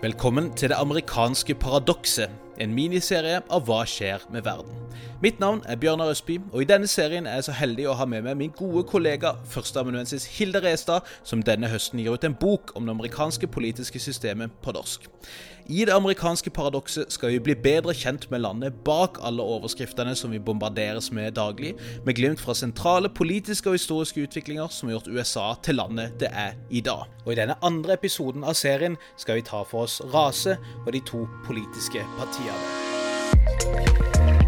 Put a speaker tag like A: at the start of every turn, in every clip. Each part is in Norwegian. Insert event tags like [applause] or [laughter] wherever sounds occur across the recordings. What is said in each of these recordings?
A: Velkommen til det amerikanske paradokset, en miniserie av Hva skjer med verden. Mitt navn er Bjørnar Østby, og i denne serien er jeg så heldig å ha med meg min gode kollega førsteamanuensis Hilde Restad, som denne høsten gir ut en bok om det amerikanske politiske systemet på norsk. I det amerikanske paradokset skal vi bli bedre kjent med landet bak alle overskriftene som vi bombarderes med daglig, med glimt fra sentrale politiske og historiske utviklinger som har gjort USA til landet det er i dag. Og i denne andre episoden av serien skal vi ta for oss rase og de to politiske partiene. Gabriela.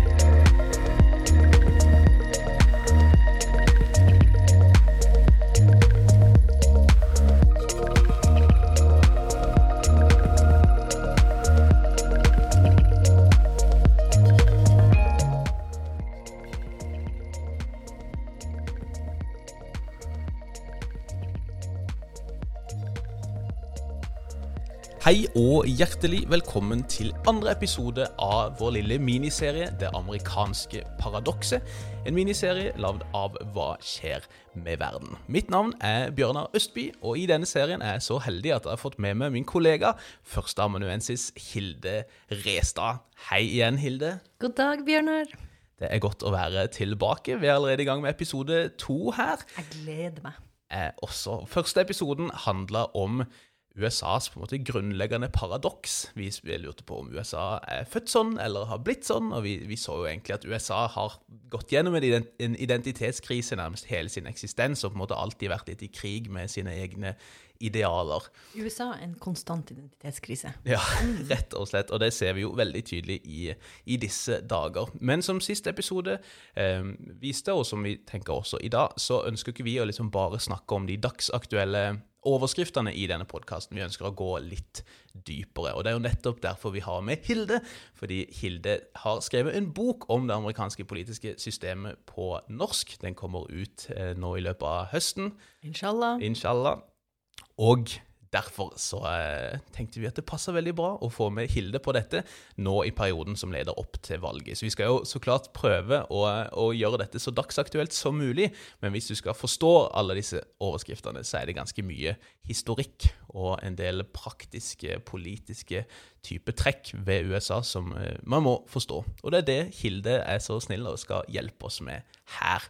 A: Hei og hjertelig velkommen til andre episode av vår lille miniserie Det amerikanske paradokset. En miniserie lagd av Hva skjer med verden. Mitt navn er Bjørnar Østby, og i denne serien er jeg så heldig at jeg har fått med meg min kollega førsteamanuensis Hilde Restad. Hei igjen, Hilde.
B: God dag, Bjørnar.
A: Det er godt å være tilbake. Vi er allerede i gang med episode to her.
B: Jeg gleder meg.
A: Eh, også. Første episoden handla om USAs på en måte grunnleggende paradoks. Vi lurte på om USA er født sånn eller har blitt sånn, og vi, vi så jo egentlig at USA har gått gjennom en identitetskrise nærmest hele sin eksistens, og på en måte alltid vært litt i krig med sine egne idealer.
B: USA er en konstant identitetskrise.
A: Ja, [laughs] rett og slett. Og det ser vi jo veldig tydelig i, i disse dager. Men som siste episode eh, viste, og som vi tenker også i dag, så ønsker ikke vi å liksom bare snakke om de dagsaktuelle overskriftene i denne podkasten. Vi ønsker å gå litt dypere. Og det er jo nettopp derfor vi har med Hilde. Fordi Hilde har skrevet en bok om det amerikanske politiske systemet på norsk. Den kommer ut eh, nå i løpet av høsten.
B: Inshallah.
A: Inshallah. Og Derfor så eh, tenkte vi at det passer veldig bra å få med Hilde på dette nå i perioden som leder opp til valget. Så vi skal jo så klart prøve å, å, gjøre dette så dagsaktuelt som mulig, men hvis du skal forstå alle disse overskriftene, så er det ganske mye historikk og en del praktiske, politiske type trekk ved USA som eh, man må forstå. Og det er det Hilde er så snill og skal hjelpe oss med her.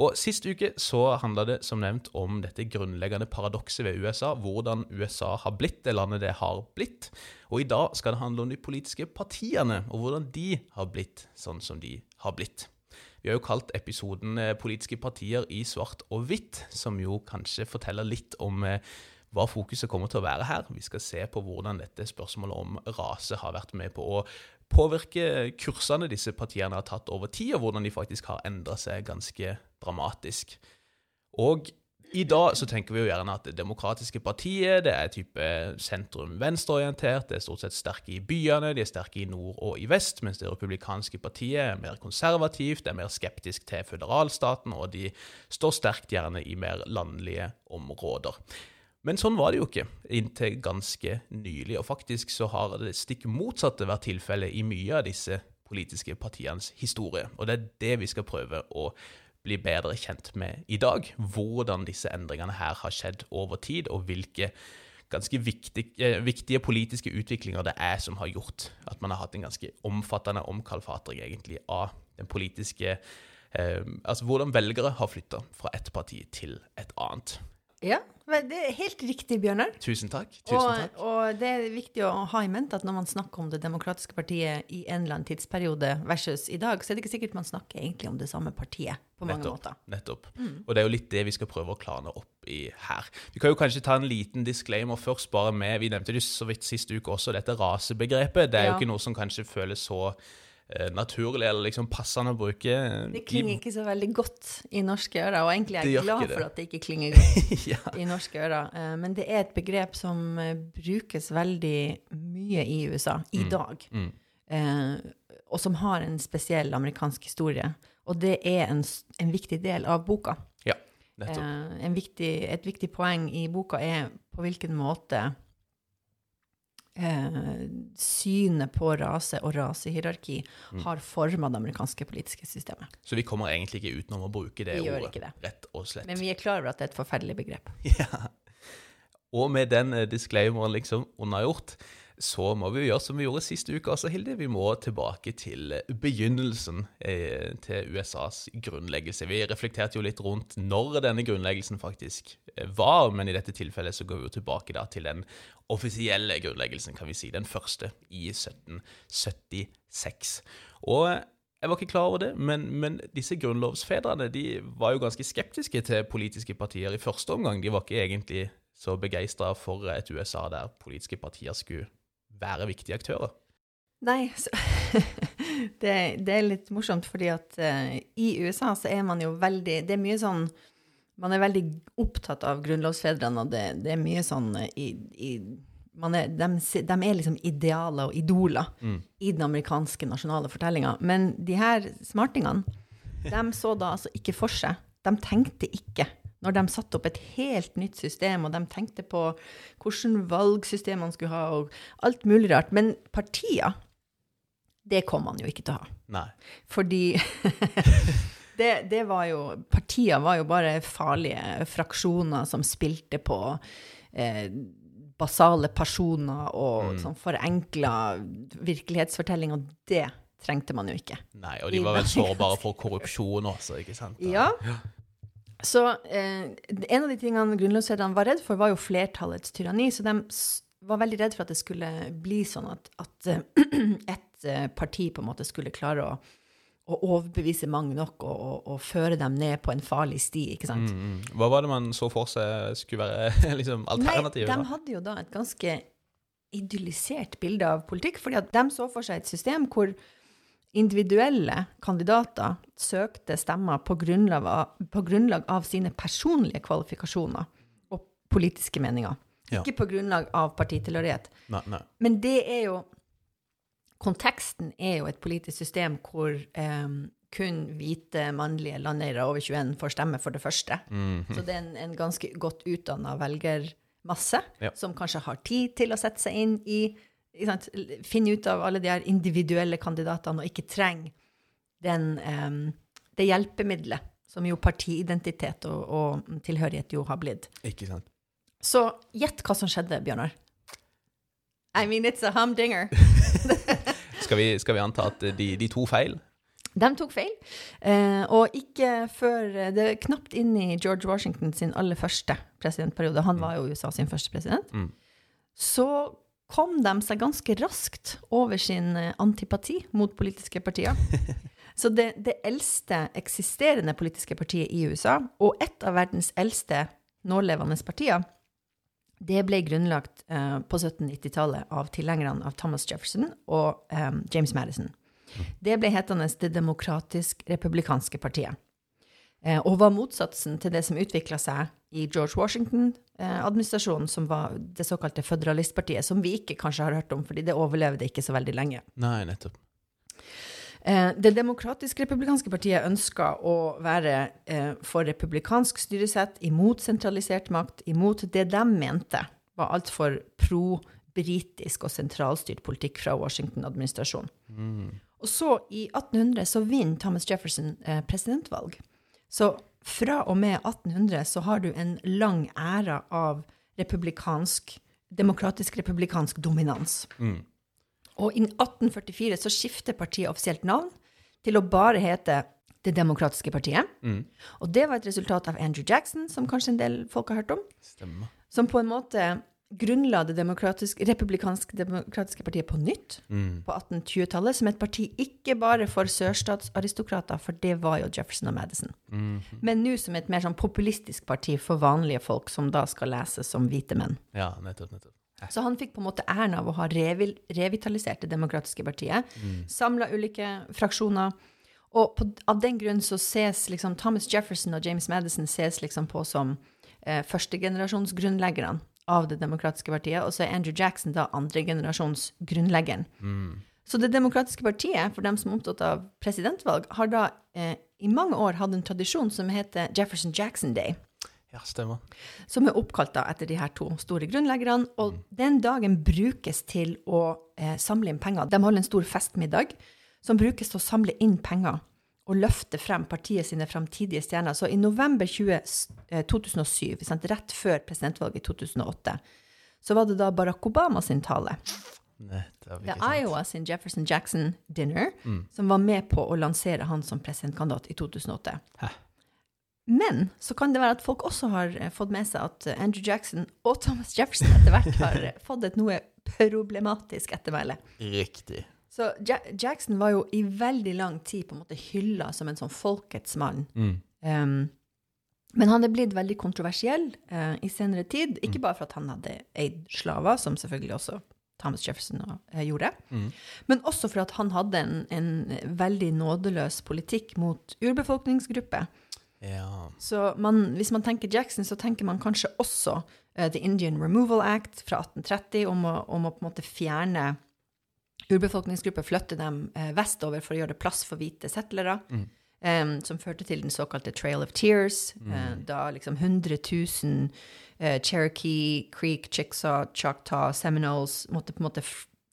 A: Og Sist uke så handla det som nevnt om dette grunnleggende paradokset ved USA. Hvordan USA har blitt det landet det har blitt. Og i dag skal det handle om de politiske partiene, og hvordan de har blitt sånn som de har blitt. Vi har jo kalt episoden 'Politiske partier i svart og hvitt', som jo kanskje forteller litt om hva fokuset kommer til å være her. Vi skal se på hvordan dette spørsmålet om rase har vært med på å påvirke kursene disse partiene har tatt over tid, og hvordan de faktisk har endra seg ganske dramatisk. Og i dag så tenker vi jo gjerne at Det demokratiske partiet det er type sentrum-venstreorientert. Det er stort sett sterke i byene, de er sterke i nord og i vest, mens det republikanske partiet er mer konservativt, det er mer skeptisk til føderalstaten, og de står sterkt gjerne i mer landlige områder. Men sånn var det jo ikke inntil ganske nylig, og faktisk så har det stikk motsatte vært tilfellet i mye av disse politiske partienes historie. Og det er det vi skal prøve å bli bedre kjent med i dag. Hvordan disse endringene her har skjedd over tid, og hvilke ganske viktige, viktige politiske utviklinger det er som har gjort at man har hatt en ganske omfattende omkalfatring egentlig av den politiske eh, Altså hvordan velgere har flytta fra ett parti til et annet.
B: Ja, det er helt riktig, Bjørnar.
A: Tusen takk. Tusen
B: og,
A: takk.
B: og det er viktig å ha i mente at når man snakker om Det demokratiske partiet i en eller annen tidsperiode versus i dag, så er det ikke sikkert man snakker egentlig om det samme partiet på mange
A: nettopp,
B: måter.
A: Nettopp. Mm. Og det er jo litt det vi skal prøve å klane opp i her. Vi kan jo kanskje ta en liten disclaimer først, bare med Vi nevnte det så vidt sist uke også, dette rasebegrepet. Det er
B: Ja.
A: jo ikke noe som kanskje føles så naturlig eller liksom passende å bruke.
B: Det klinger ikke så veldig godt i norske ører, og egentlig er jeg glad for at det ikke klinger [laughs] godt
A: ja.
B: i norske ører. Eh, Men det er et begrep som eh, brukes veldig mye i USA i dag,
A: Mm.
B: eh, og som har en spesiell amerikansk historie. Og det er en, en viktig del av boka.
A: ja. Nettopp.
B: Eh, en viktig, et viktig poeng i boka er på hvilken måte eh, synet på rase og rasehierarki
A: Mm.
B: har forma det amerikanske politiske systemet.
A: Så vi kommer egentlig ikke utenom å bruke det
B: Vi
A: ordet.
B: det.
A: Rett og slett.
B: Men vi er klar over at det er et forferdelig begrep. [laughs]
A: Ja. Og med den eh, disclaimeren liksom unnagjort, så må vi gjøre som vi gjorde sist uke også, Hilde. Vi må tilbake til begynnelsen eh, til USAs grunnleggelse. Vi reflekterte jo litt rundt når denne grunnleggelsen faktisk eh, var, men i dette tilfellet så går vi jo tilbake da til den offisielle grunnleggelsen, kan vi si. Den første i 1776. Og jeg var ikke klar over det, men, men, disse grunnlovsfedrene de var jo ganske skeptiske til politiske partier i første omgang. De var ikke egentlig så begeistra for et USA der politiske partier skulle være viktige aktører.
B: Nei, [laughs] det, det, er litt morsomt, fordi at uh, i USA så er man jo veldig Det er mye sånn Man er veldig opptatt av grunnlovsfedrene, og det, det er mye sånn uh, i, i er, de, de, er liksom idealer og idoler mm. i den amerikanske nasjonale fortellinga. Men de her smartingene, [laughs] de så da altså ikke for seg. De tenkte ikke når de satte opp et helt nytt system, og de tenkte på hvilket valgsystem man skulle ha, og alt mulig rart. Men partier, det kom man jo ikke til å ha.
A: Nei.
B: Fordi [laughs] det, det, var jo Partier var jo bare farlige fraksjoner som spilte på eh, basale personer og mm. sånn forenkla virkelighetsfortelling, og det trengte man jo ikke.
A: Nei, og de var vel sårbare [laughs] for korrupsjon også, ikke sant?
B: Ja. Så eh, en av de tingene grunnlovsfedrene var redd for, var jo flertallets tyranni. Så de var veldig redd for at det skulle bli sånn at, at [clears throat] et eh, parti på en måte skulle klare å, å overbevise mange nok og, og, og, føre dem ned på en farlig sti. ikke sant? Mm,
A: mm. Hva var det man så for seg skulle være [laughs] liksom, alternativet?
B: Nei, de hadde jo da et ganske idyllisert bilde av politikk. fordi at de så for seg et system hvor individuelle kandidater søkte stemmer på grunnlag, av, på grunnlag av sine personlige kvalifikasjoner og politiske meninger. Ja. Ikke på grunnlag av partitilhørighet. Men det er jo Konteksten er jo et politisk system hvor eh, kun hvite mannlige landeiere over 21 får stemme, for det første. Mm -hmm. Så det er en, en ganske godt utdanna velgermasse ja. som kanskje har tid til å sette seg inn i finne ut av alle de her individuelle kandidatene og ikke trenge den, um, det hjelpemiddelet som jo partiidentitet og, og, tilhørighet jo har blitt.
A: Ikke sant.
B: Så gjett hva som skjedde, Bjørnar. I mean, it's a humdinger. [laughs]
A: skal, vi, skal, vi, anta at de, de to feil?
B: De tok feil. Eh, og ikke før Det er knapt inn i George Washington sin aller første presidentperiode. Han var jo USA sin første president. Mm. Så kom de seg ganske raskt over sin eh, antipati mot politiske partier. [laughs] Så det, det, eldste eksisterende politiske partiet i USA, og et av verdens eldste nålevende partier, det ble grunnlagt eh, på 1790-tallet av tilhengerne av Thomas Jefferson og eh, James Madison. Det ble hetende Det demokratisk-republikanske partiet. Uh, og var motsatsen til det som utvikla seg i George Washington-administrasjonen, som var det såkalte føderalistpartiet, som vi ikke kanskje har hørt om, fordi det overlevde ikke så veldig lenge.
A: Nei, nettopp.
B: Eh, det demokratisk-republikanske partiet ønska å være eh, for republikansk styresett, imot sentralisert makt, imot det de mente var altfor pro-britisk og sentralstyrt politikk fra Washington-administrasjonen. Mm. Og så, i 1800, så vinner Thomas Jefferson eh, presidentvalg. Så fra og med 1800 så har du en lang æra av republikansk, demokratisk republikansk dominans. Mm. Og i 1844 så skifter partiet offisielt navn til å bare hete Det demokratiske partiet. Mm. Og det var et resultat av Andrew Jackson, som kanskje en del folk har hørt om.
A: Stemmer.
B: Som på en måte grunnla det republikanske demokratiske partiet på nytt mm. på 1820-tallet, som et parti ikke bare for sørstatsaristokrater, for det var jo Jefferson og Madison, mm. men nå som et mer sånn populistisk parti for vanlige folk, som da skal leses som hvite menn.
A: Ja, nettopp, nettopp.
B: Så han fikk på en måte æren av å ha revi revitalisert det demokratiske partiet, mm. samla ulike fraksjoner. Og på, av den grunn så ses liksom Thomas Jefferson og James Madison ses liksom på som eh, førstegenerasjonsgrunnleggerne av Det demokratiske partiet, og så er Andrew Jackson da andregenerasjons grunnleggeren. Mm. Så Det demokratiske partiet, for dem som er opptatt av presidentvalg, har da eh, i mange år hatt en tradisjon som heter Jefferson Jackson Day.
A: Ja, stemmer.
B: Som er oppkalt da etter de her to store grunnleggerne. Og mm. den dagen brukes til å eh, samle inn penger. De holder en stor festmiddag som brukes til å samle inn penger og løfte frem partiet sine framtidige stjerner. Så i november 20, 2007, sant, rett før presidentvalget i 2008, så var det da Barack Obama sin tale.
A: Nei,
B: Det
A: ikke
B: er? Iowa sin Jefferson Jackson Dinner
A: Mm.
B: som var med på å lansere han som presidentkandidat i 2008.
A: Hæ?
B: Men så kan det være at folk også har eh, fått med seg at eh, Andrew Jackson og Thomas Jefferson etter hvert har eh, fått et noe problematisk ettermæle.
A: Riktig.
B: Så ja Jackson var jo i veldig lang tid på en måte hylla som en sånn folkets mann.
A: Mm.
B: Um, men han er blitt veldig kontroversiell uh, i senere tid, ikke
A: Mm.
B: bare for at han hadde eid slaver, som selvfølgelig også Thomas Jefferson uh, gjorde,
A: Mm.
B: men også for at han hadde en, en veldig nådeløs politikk mot urbefolkningsgrupper.
A: Ja.
B: Så man, hvis man tenker Jackson, så tenker man kanskje også uh, The Indian Removal Act fra 1830 om å, om å på en måte fjerne urbefolkningsgrupper, flytte dem eh, vestover for å gjøre det plass for hvite settlere,
A: Mm.
B: Um, som førte til den såkalte Trail of Tears, eh, da liksom 100 000 uh, Cherokee, Creek, Chicksaw, Choctaw, Seminoles måtte på en måte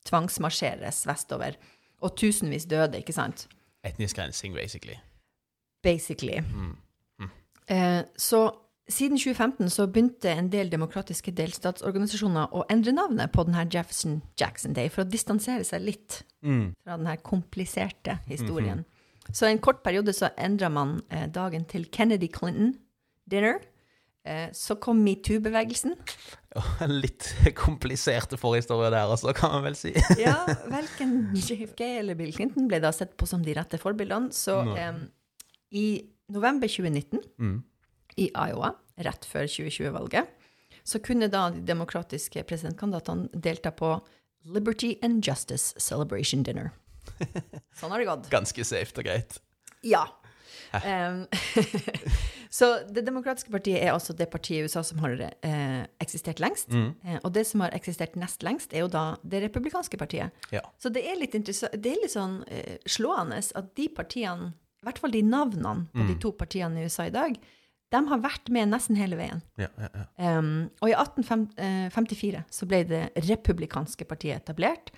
B: tvangsmarsjeres vestover. Og tusenvis døde, ikke sant?
A: Etnisk rensing, basically.
B: Basically.
A: Mm.
B: Uh, så siden 2015 så begynte en del demokratiske delstatsorganisasjoner å endre navnet på denne Jefferson Jackson Day for å distansere seg litt
A: Mm.
B: fra denne kompliserte historien. Så en kort periode så endra man eh, dagen til Kennedy Clinton Dinner. Eh, så kom metoo-bevegelsen.
A: En [laughs] litt kompliserte forhistorie der også, kan man vel si. [laughs]
B: Ja, [laughs] verken JFK eller Bill Clinton ble da sett på som de rette forbildene. Så eh, i november 2019
A: Mm.
B: I Iowa, rett før 2020-valget, så kunne da de demokratiske presidentkandidatene delta på Liberty and Justice Celebration Dinner. [laughs] Sånn har det gått.
A: Ganske safe og greit.
B: Ja. Um, [laughs] så Det demokratiske partiet er altså det partiet i USA som har eh, eksistert lengst.
A: Mm.
B: Eh, og det som har eksistert nest lengst, er jo da det republikanske partiet.
A: Ja.
B: Så det er litt, det er litt sånn eh, slående at de partiene, i hvert fall de navnene på de to partiene i USA i dag, de har vært med nesten hele veien.
A: Ja, ja, ja.
B: Um, og i 1854 så ble det republikanske partiet etablert.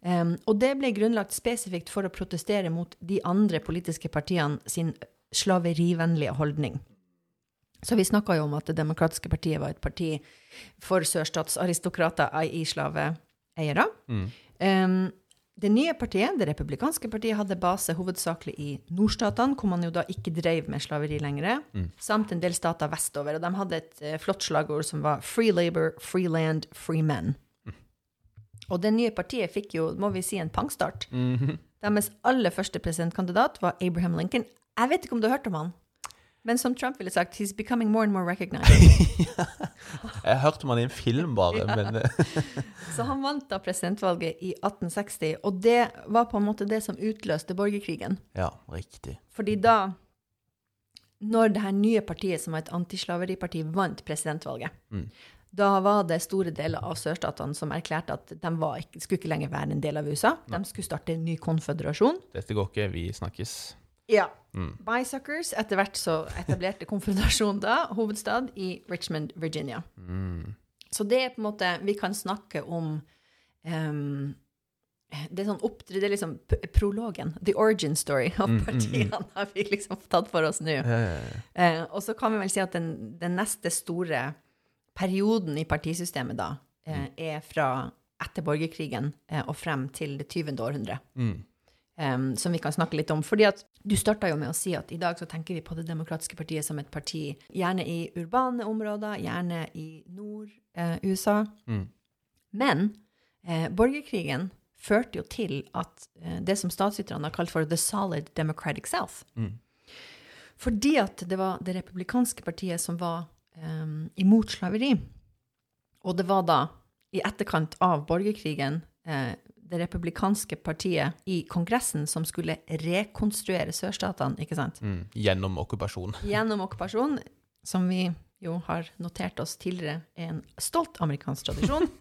B: Um, og det ble grunnlagt spesifikt for å protestere mot de andre politiske partiene sin slaverivennlige holdning. Så vi snakka jo om at Det demokratiske partiet var et parti for sørstatsaristokrater i slaveeiere.
A: Mm.
B: Um, det nye partiet, det republikanske partiet, hadde base hovedsakelig i nordstatene, hvor man jo da ikke drev med slaveri lenger,
A: Mm.
B: samt en del stater vestover. Og de hadde et uh, flott slagord som var 'Free labor, free land, free men'. Og det nye partiet fikk jo, må vi si, en pangstart.
A: Mhm.
B: Deres aller første presidentkandidat var Abraham Lincoln. Jeg vet ikke om du har hørt om han, men som Trump ville sagt, he's becoming more and more recognized. [laughs]
A: Jeg hørte om han i en film, bare, [laughs] men eh,
B: Så han vant da presidentvalget i 1860, og det var på en måte det som utløste borgerkrigen.
A: Ja, riktig.
B: Fordi da, når det her nye partiet, som var et antislaveriparti, vant presidentvalget,
A: Mm.
B: da var det store deler av sørstatene som erklærte at de var ikke, skulle ikke lenger være en del av USA. De skulle starte en ny konføderasjon.
A: Dette går ikke, vi snakkes.
B: Ja.
A: Mm.
B: Bisuckers. Etter hvert så etablerte konfrontasjonen da hovedstad i Richmond, Virginia.
A: Mm.
B: Så det er på en måte Vi kan snakke om um, det er sånn opp, det er liksom prologen, the origin story [laughs] av
A: Mm, mm,
B: partiene, har vi liksom tatt for oss nå.
A: Ja, ja, ja.
B: Eh, og så kan vi vel si at den, den neste store perioden i partisystemet da, eh, er fra etter borgerkrigen eh, og frem til det 20. århundre.
A: Mm.
B: Em, som vi kan snakke litt om. Fordi at du starta jo med å si at i dag så tenker vi på Det demokratiske partiet som et parti gjerne i urbane områder, gjerne i Nord-USA.
A: Mm.
B: Men eh, borgerkrigen førte jo til at eh, det som statsviterne har kalt for the solid democratic south.
A: Mm.
B: Fordi at det var det republikanske partiet som var imot slaveri. Og det var da, i etterkant av borgerkrigen, eh, det republikanske partiet i Kongressen som skulle rekonstruere sørstatene, ikke sant?
A: Mm. Gjennom okkupasjon. [laughs]
B: Gjennom okkupasjon, som vi jo har notert oss tidligere er en stolt amerikansk tradisjon. [laughs]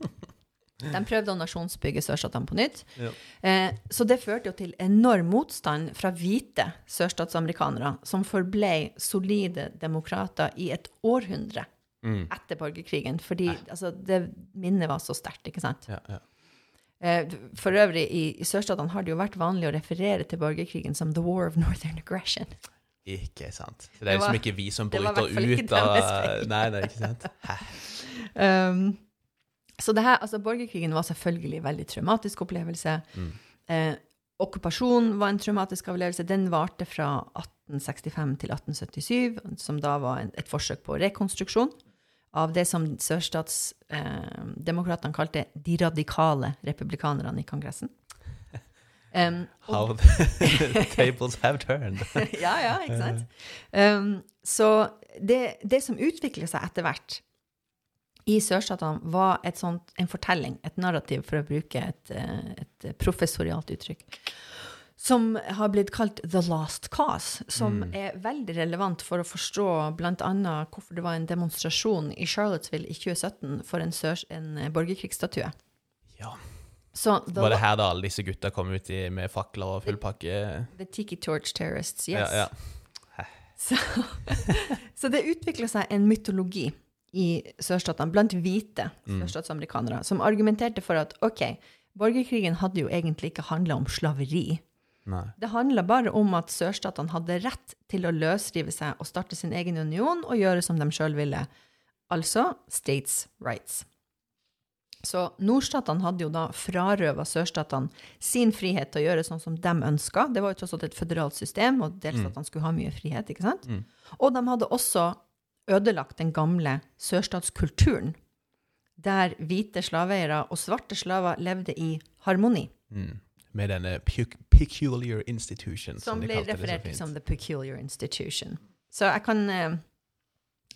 B: De prøvde å nasjonsbygge sørstatene på nytt.
A: Ja.
B: Eh, så det førte jo til enorm motstand fra hvite sørstatsamerikanere, som forblei solide demokrater i et århundre
A: Mm.
B: etter borgerkrigen. Fordi altså, det minnet var så sterkt, ikke sant?
A: Ja, ja.
B: Eh, for øvrig, i, i sørstatene har det jo vært vanlig å referere til borgerkrigen som the war of northern aggression.
A: Ikke sant. Så det er liksom ikke vi som bryter ut av
B: Nei, det
A: nei, ikke sant. [laughs]
B: Um, Så det her, altså borgerkrigen var selvfølgelig en veldig traumatisk opplevelse. Eh, okkupasjon var en traumatisk opplevelse. Den varte fra 1865 til 1877, som da var en, et forsøk på rekonstruksjon av det som sørstatsdemokratene eh, kalte de radikale republikanerne i Kongressen. [laughs] Um,
A: How [laughs] the [laughs] tables have turned.
B: ja, ja, ikke sant? Um, så det, det som utvikler seg etter hvert i sørstatene, var et sånt, en fortelling, et narrativ, for å bruke et, eh, et professorialt uttrykk, som har blitt kalt The Last Cause, som
A: Mm.
B: er veldig relevant for å forstå bl.a. hvorfor det var en demonstrasjon i Charlottesville i 2017 for en, en borgerkrigsstatue.
A: Ja.
B: Så the,
A: Var det her da alle disse gutta kom ut i, med fakler og full pakke?
B: the Tiki Torch Terrorists, yes.
A: Ja, ja. [laughs]
B: Så, så det utvikla seg en mytologi i sørstatene blant hvite sørstatsamerikanere som argumenterte for at OK, borgerkrigen hadde jo egentlig ikke handla om slaveri.
A: Nei.
B: Det handla bare om at sørstatene hadde rett til å løsrive seg og starte sin egen union og gjøre som de sjøl ville. Altså states rights. Så nordstatene hadde jo da frarøva sørstatene sin frihet til å gjøre sånn som de ønska. Det var jo tross alt et føderalt system, og delstatene skulle ha mye frihet. ikke sant? Og de hadde også ødelagt den gamle sørstatskulturen, der hvite slaveeiere og svarte slaver levde i harmoni.
A: Mm. Med denne peculiar institution,
B: Som
A: de
B: ble referert til som The Peculiar Institution. Så jeg kan uh,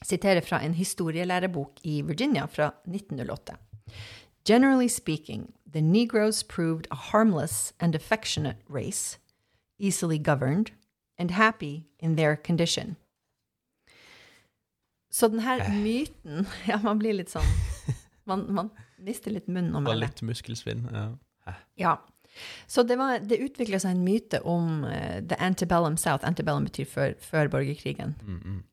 B: sitere fra en historielærebok i Virginia fra 1908. Generally speaking, the Negroes proved a harmless and affectionate race, easily governed, and happy in their condition. Så den her myten [laughs] Ja, man blir litt sånn Man, man mister litt munnen om [laughs]
A: det.
B: det.
A: litt muskelsvinn. Ja.
B: Ja. Så det, var- det utvikla seg en myte om uh, the antebellum South. Antebellum betyr før, før borgerkrigen.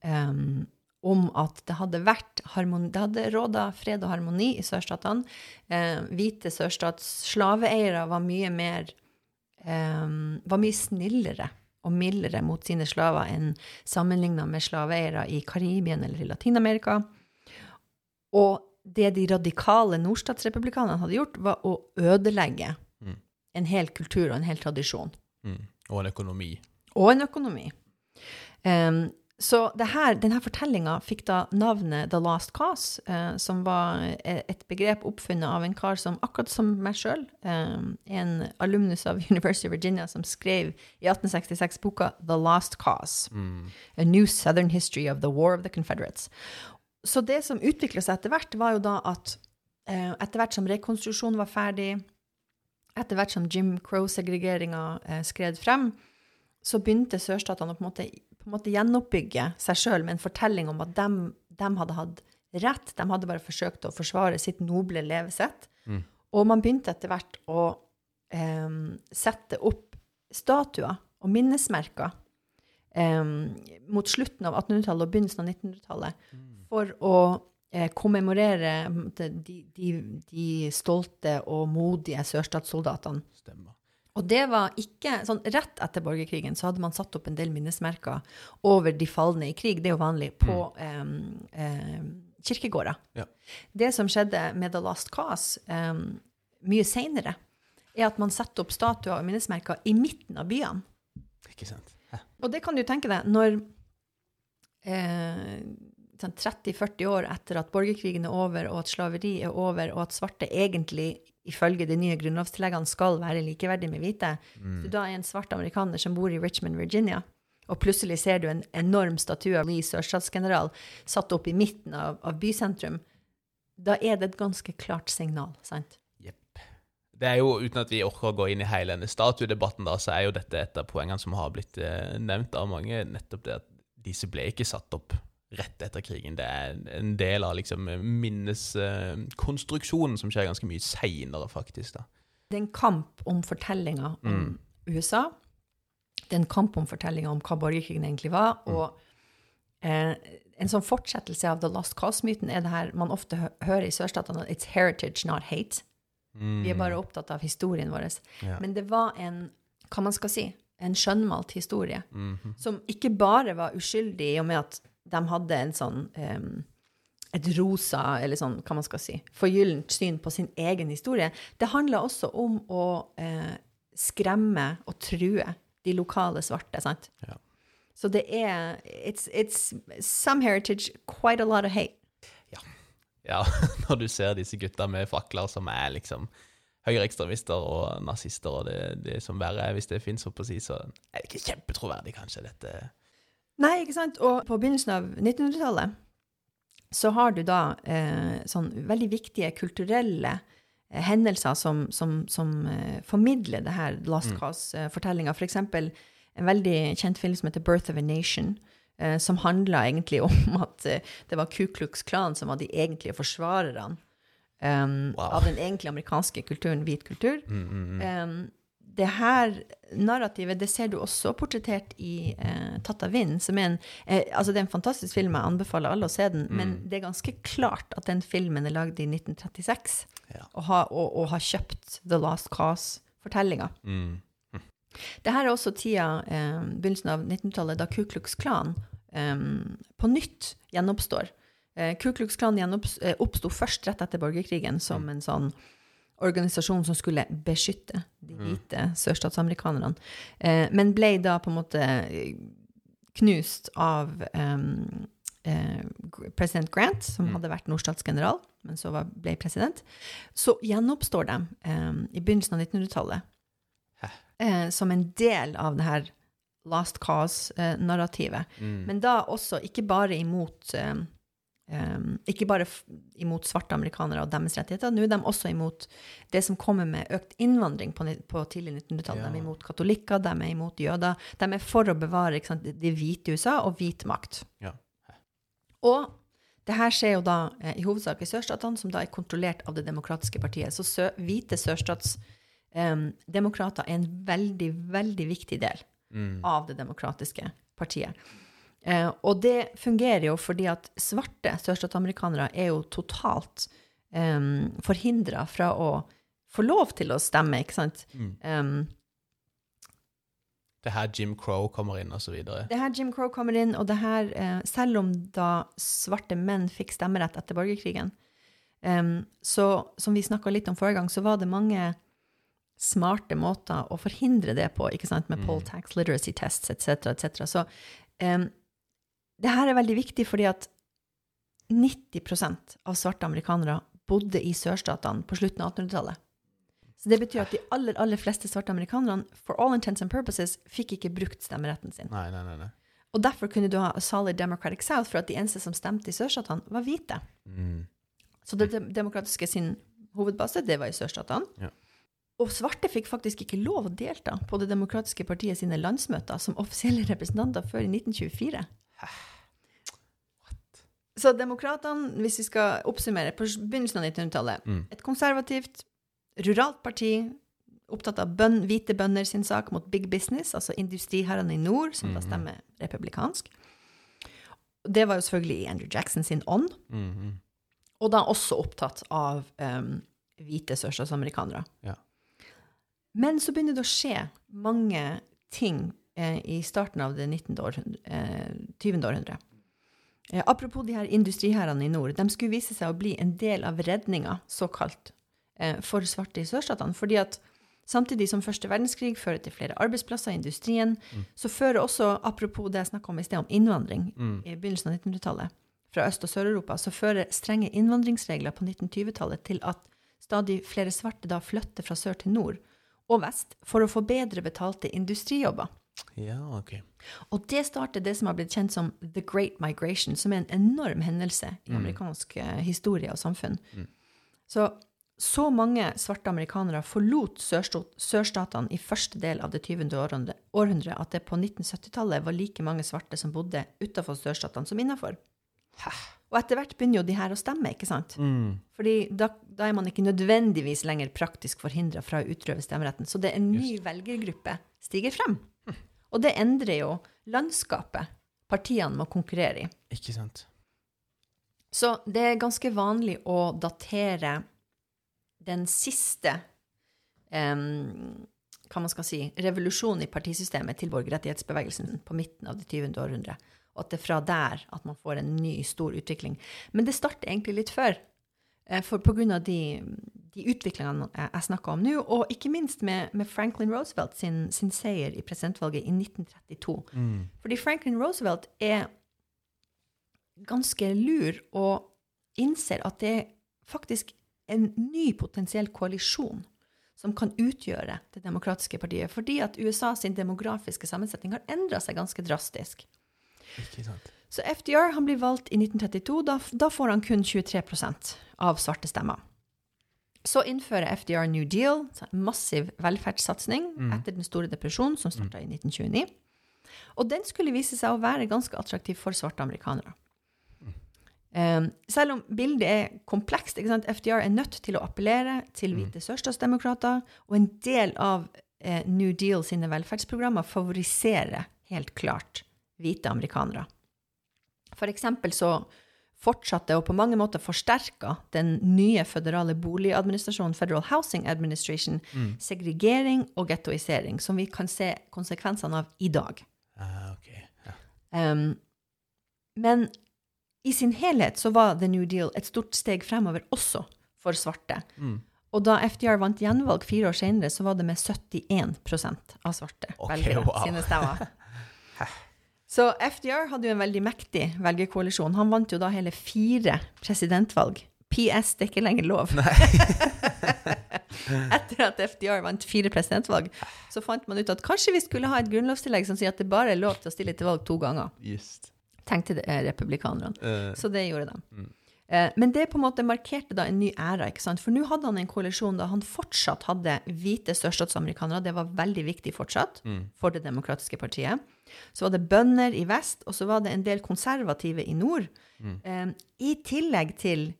B: Um, om at det hadde vært harmoni, det hadde råda fred og harmoni i sørstatene. Uh, hvite sørstatsslaveeiere var mye mer um, var mye snillere og mildere mot sine slaver enn sammenligna med slaveeiere i Karibien eller i Latin-Amerika. Og det de radikale nordstatsrepublikanerne hadde gjort, var å ødelegge en hel kultur og en hel tradisjon.
A: Mm. Og en økonomi.
B: Og en økonomi. Um, så her, denne fortellinga fikk da navnet The Last Cause, eh, som var eh, et begrep oppfunnet av en kar som akkurat som meg sjøl, en alumnus av [laughs] University of Virginia, som skrev i 1866 boka The Last Cause. A New Southern History of the War of the Confederates. Så det som utvikla seg etter hvert, var jo da at eh, etter hvert som rekonstruksjonen var ferdig, etter hvert som Jim Crow-segregeringa eh, skred frem, så begynte sørstatene å på en måte, på en måte gjenoppbygge seg sjøl med en fortelling om at de, hadde hatt rett, de hadde bare forsøkt å forsvare sitt noble levesett. Og man begynte etter hvert å eh, sette opp statuer og minnesmerker eh, mot slutten av 1800-tallet og begynnelsen av 1900-tallet for å kommemorere en måte, de, de, de stolte og modige sørstatssoldatene.
A: Stemmer.
B: Og det var ikke sånn Rett etter borgerkrigen så hadde man satt opp en del minnesmerker over de falne i krig, det er jo vanlig, på eh, eh, kirkegårder.
A: Ja.
B: Det som skjedde med The Last Cause eh, mye seinere, er at man setter opp statuer og minnesmerker i midten av byene.
A: Ikke sant? Hæ?
B: Og det kan du tenke deg, når eh, 30-40 år etter at borgerkrigen er over, og at slaveri er over, og at svarte egentlig, ifølge de nye grunnlovstilleggene, skal være likeverdige med hvite,
A: Mm.
B: så da er en svart amerikaner som bor i Richmond, Virginia, og plutselig ser du en enorm statue av Lee, sørstatsgeneral, satt opp i midten av, av bysentrum, da er det et ganske klart signal, sant?
A: Jepp. Det er jo, uten at vi orker å gå inn i hele denne statuedebatten, da, så er jo dette et av poengene som har blitt eh, nevnt av mange, nettopp det at disse ble ikke satt opp rett etter krigen. Det er en del av liksom minneskonstruksjonen som skjer ganske mye seinere, faktisk. da.
B: Det er en kamp om fortellinga om USA. Det er en kamp om fortellinga om hva borgerkrigen egentlig var. Og eh, en sånn fortsettelse av The Last Cause-myten er det her man ofte hø hører i sørstatene, it's heritage, not hate. Vi er bare opptatt av historien vår.
A: Ja.
B: Men det var en, hva man skal si, en skjønnmalt historie,
A: Mhm.
B: som ikke bare var uskyldig i og med at de hadde en sånn um, et rosa, eller sånn, hva man skal si, forgyllent syn på sin egen historie. Det handler også om å eh, skremme og true de lokale svarte, sant?
A: Ja.
B: Så det er it's, it's some heritage, quite a lot of hate.
A: Ja, [laughs] når du ser disse gutta med fakler som er liksom høyreekstremister og nazister, og det, det som verre er hvis det fins så er det ikke kjempetroverdig, kanskje, dette.
B: Nei, ikke sant? Og på begynnelsen av 1900-tallet så har du da eh, sånn veldig viktige kulturelle eh, hendelser som, som, som eh, formidler det her Last Cause-fortellinga. For eksempel en veldig kjent film som heter Birth of a Nation, eh, som handla egentlig [laughs] om at eh, det var Ku Klux Klan som var de egentlige forsvarerne um,
A: Wow.
B: av den egentlige amerikanske kulturen, hvit kultur. Um, det her narrativet det ser du også portrettert i eh, Tatt av vind, som er en eh, altså det er en fantastisk film, jeg anbefaler alle å se den, men det er ganske klart at den filmen er lagd i 1936,
A: Ja.
B: og, har- og, og har kjøpt The Last Cause-fortellinga.
A: Mm.
B: Det her er også tida, eh, begynnelsen av 1900-tallet, da Ku Klux Klan eh, på nytt gjenoppstår. Eh, Ku Klux Klan gjenopps- eh, først rett etter borgerkrigen som en sånn organisasjon som skulle beskytte de hvite sørstatsamerikanerne, eh, men ble da på en måte eh, knust av um, eh, president Grant, som hadde vært nordstatsgeneral, men så var, ble president. Så gjenoppstår de um, i begynnelsen av 1900-tallet eh, som en del av det her Last Cause-narrativet.
A: Mm.
B: Men da også ikke bare imot eh, eh, ikke bare imot svarte amerikanere og deres rettigheter, nå er de også imot det som kommer med økt innvandring på, på tidlig 1900-tall.
A: Ja.
B: De er imot katolikker, de er imot jøder. De er for å bevare sant, de det hvite USA og hvit makt.
A: Ja.
B: Og det her skjer jo da eh, i hovedsak i sørstatene, som da er kontrollert av det demokratiske partiet. Så sø hvite sørstatsdemokrater er en veldig, veldig viktig del
A: Mm.
B: av det demokratiske partiet. Eh, og det fungerer jo fordi at svarte sørstatsamerikanere er jo totalt eh, forhindra fra å få lov til å stemme, ikke sant?
A: Mm.
B: Um,
A: Det er her Jim Crow kommer inn, og så videre.
B: det her Jim Crow kommer inn, og det her, eh, selv om da svarte menn fikk stemmerett etter borgerkrigen, um, så som vi snakka litt om forrige gang, så var det mange smarte måter å forhindre det på, ikke sant, med poll tax, literacy tests etc., etc. Så em, det her er veldig viktig fordi at 90% av svarte amerikanere bodde i sørstatene på slutten av 1800-tallet. Så det betyr at de aller, aller fleste svarte amerikanerne, for all intents and purposes, fikk ikke brukt stemmeretten sin.
A: Nei, nei, nei.
B: Og derfor kunne du ha a solid Democratic South, for at de eneste som stemte i sørstatene, var hvite.
A: Mm.
B: Så det demokratiske sin hovedbase, det var i sørstatene.
A: Ja.
B: Og svarte fikk faktisk ikke lov å delta på Det demokratiske partiet sine landsmøter som offisielle representanter før i 1924. Så demokratene, hvis vi skal oppsummere, på begynnelsen av 1900-tallet,
A: Mm.
B: et konservativt, ruralt parti, opptatt av bøn, hvite bønder sin sak mot big business, altså industriherrene i nord, som da stemmer republikansk. Det var jo selvfølgelig i Andrew Jackson sin ånd,
A: Mhm.
B: og da også opptatt av um, hvite sørstatsamerikanere.
A: Ja.
B: Men så begynner det å skje mange ting eh, i starten av det 19. århundre, eh, 20. århundre. Eh, apropos de her industriherrene i nord, de skulle vise seg å bli en del av redninga, såkalt, eh, for svarte i sørstatene. Fordi at samtidig som første verdenskrig fører til flere arbeidsplasser i industrien, så fører også, apropos det jeg snakka om i sted, om innvandring i begynnelsen av 1900-tallet, fra Øst- og Sør-Europa, så fører strenge innvandringsregler på 1920-tallet til at stadig flere svarte da flytter fra sør til nord og vest for å få bedre betalte industrijobber.
A: Ja, ok.
B: Og det starter det som har blitt kjent som The Great Migration, som er en enorm hendelse i amerikansk mm. historie og samfunn. Så, så mange svarte amerikanere forlot sørstatene i første del av det 20. århundret at det på 1970-tallet var like mange svarte som bodde utenfor sørstatene som innafor. Og etter hvert begynner jo de her å stemme, ikke sant?
A: Mm.
B: Fordi da, da er man ikke nødvendigvis lenger praktisk forhindra fra å utrøve stemmeretten. Så det er en ny velgergruppe stiger frem. Og det endrer jo landskapet partiene må konkurrere i.
A: Ikke sant.
B: Så det er ganske vanlig å datere den siste um, hva man skal si, revolusjonen i partisystemet til borgerrettighetsbevegelsen på midten av det 20. århundre. og at det er fra der at man får en ny, stor utvikling. Men det starter egentlig litt før. Eh, For av de, de utviklingene jeg, snakker om nå, og ikke minst med, med Franklin Roosevelt sin, sin seier i presidentvalget i 1932. Fordi Franklin Roosevelt er ganske lur og innser at det er faktisk en ny potensiell koalisjon som kan utgjøre Det demokratiske partiet, fordi at USA sin demografiske sammensetning har endra seg ganske drastisk.
A: Ikke sant.
B: Så FDR han blir valgt i 1932. Da, da får han kun 23% av svarte stemmer. Så innfører FDR New Deal, massiv velferdssatsing etter den store depresjonen, som starta i 1929. Og den skulle vise seg å være ganske attraktiv for svarte amerikanere. Um, selv om bildet er komplekst? FDR er nødt til å appellere til hvite sørstatsdemokrater, og en del av eh, New Deal sine velferdsprogrammer favoriserer helt klart hvite amerikanere. For eksempel så fortsatte og på mange måter forsterka den nye føderale boligadministrasjonen, Federal Housing Administration, segregering og gettoisering, som vi kan se konsekvensene av i dag.
A: Ah, ok. Ja.
B: Um, men i sin helhet så var The New Deal et stort steg fremover også for svarte. Og da FDR vant gjenvalg fire år senere, så var det med 71% av svarte
A: Ok,
B: velgere
A: wow.
B: sine stemmer. [laughs] Så FDR hadde jo en veldig mektig velgerkoalisjon. Han vant jo da hele fire presidentvalg. PS, det er ikke lenger lov. [laughs] Etter at FDR vant fire presidentvalg, så fant man ut at kanskje vi skulle ha et grunnlovstillegg som sier at det bare er lov til å stille til valg to ganger
A: Just.
B: tenkte eh, republikanerne.
A: Uh,
B: Så det gjorde de. Eh, men det på en måte markerte da en ny æra, ikke sant? For nå hadde han en koalisjon da han fortsatt hadde hvite sørstatsamerikanere. Det var veldig viktig fortsatt for Det demokratiske partiet. Så var det bønder i vest, og så var det en del konservative i nord. Eh, I tillegg til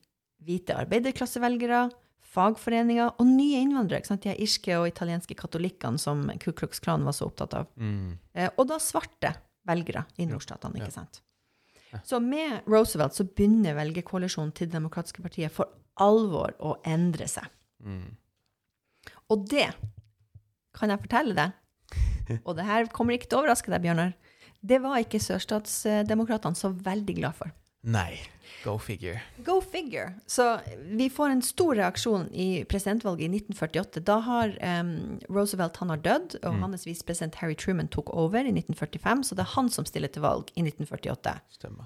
B: hvite arbeiderklassevelgere, fagforeninger og nye innvandrere. Ikke sant? De irske og italienske katolikkene som Ku Klux Klan var så opptatt av.
A: mm.
B: Eh, og da svarte velgere i nordstatene, ikke sant? Så med Roosevelt så begynner velgerkoalisjonen til Det demokratiske partiet for alvor å endre seg.
A: Mm.
B: Og det kan jeg fortelle deg, og det her kommer ikke til å overraske deg, Bjørnar, det var ikke sørstatsdemokratene så veldig glad for.
A: Nei. Go figure.
B: Go figure. Så vi får en stor reaksjon i presidentvalget i 1948. Da har um, Roosevelt han har dødd, og hans visepresident Harry Truman tok over i 1945, så det er han som stiller til valg i 1948.
A: Stemmer.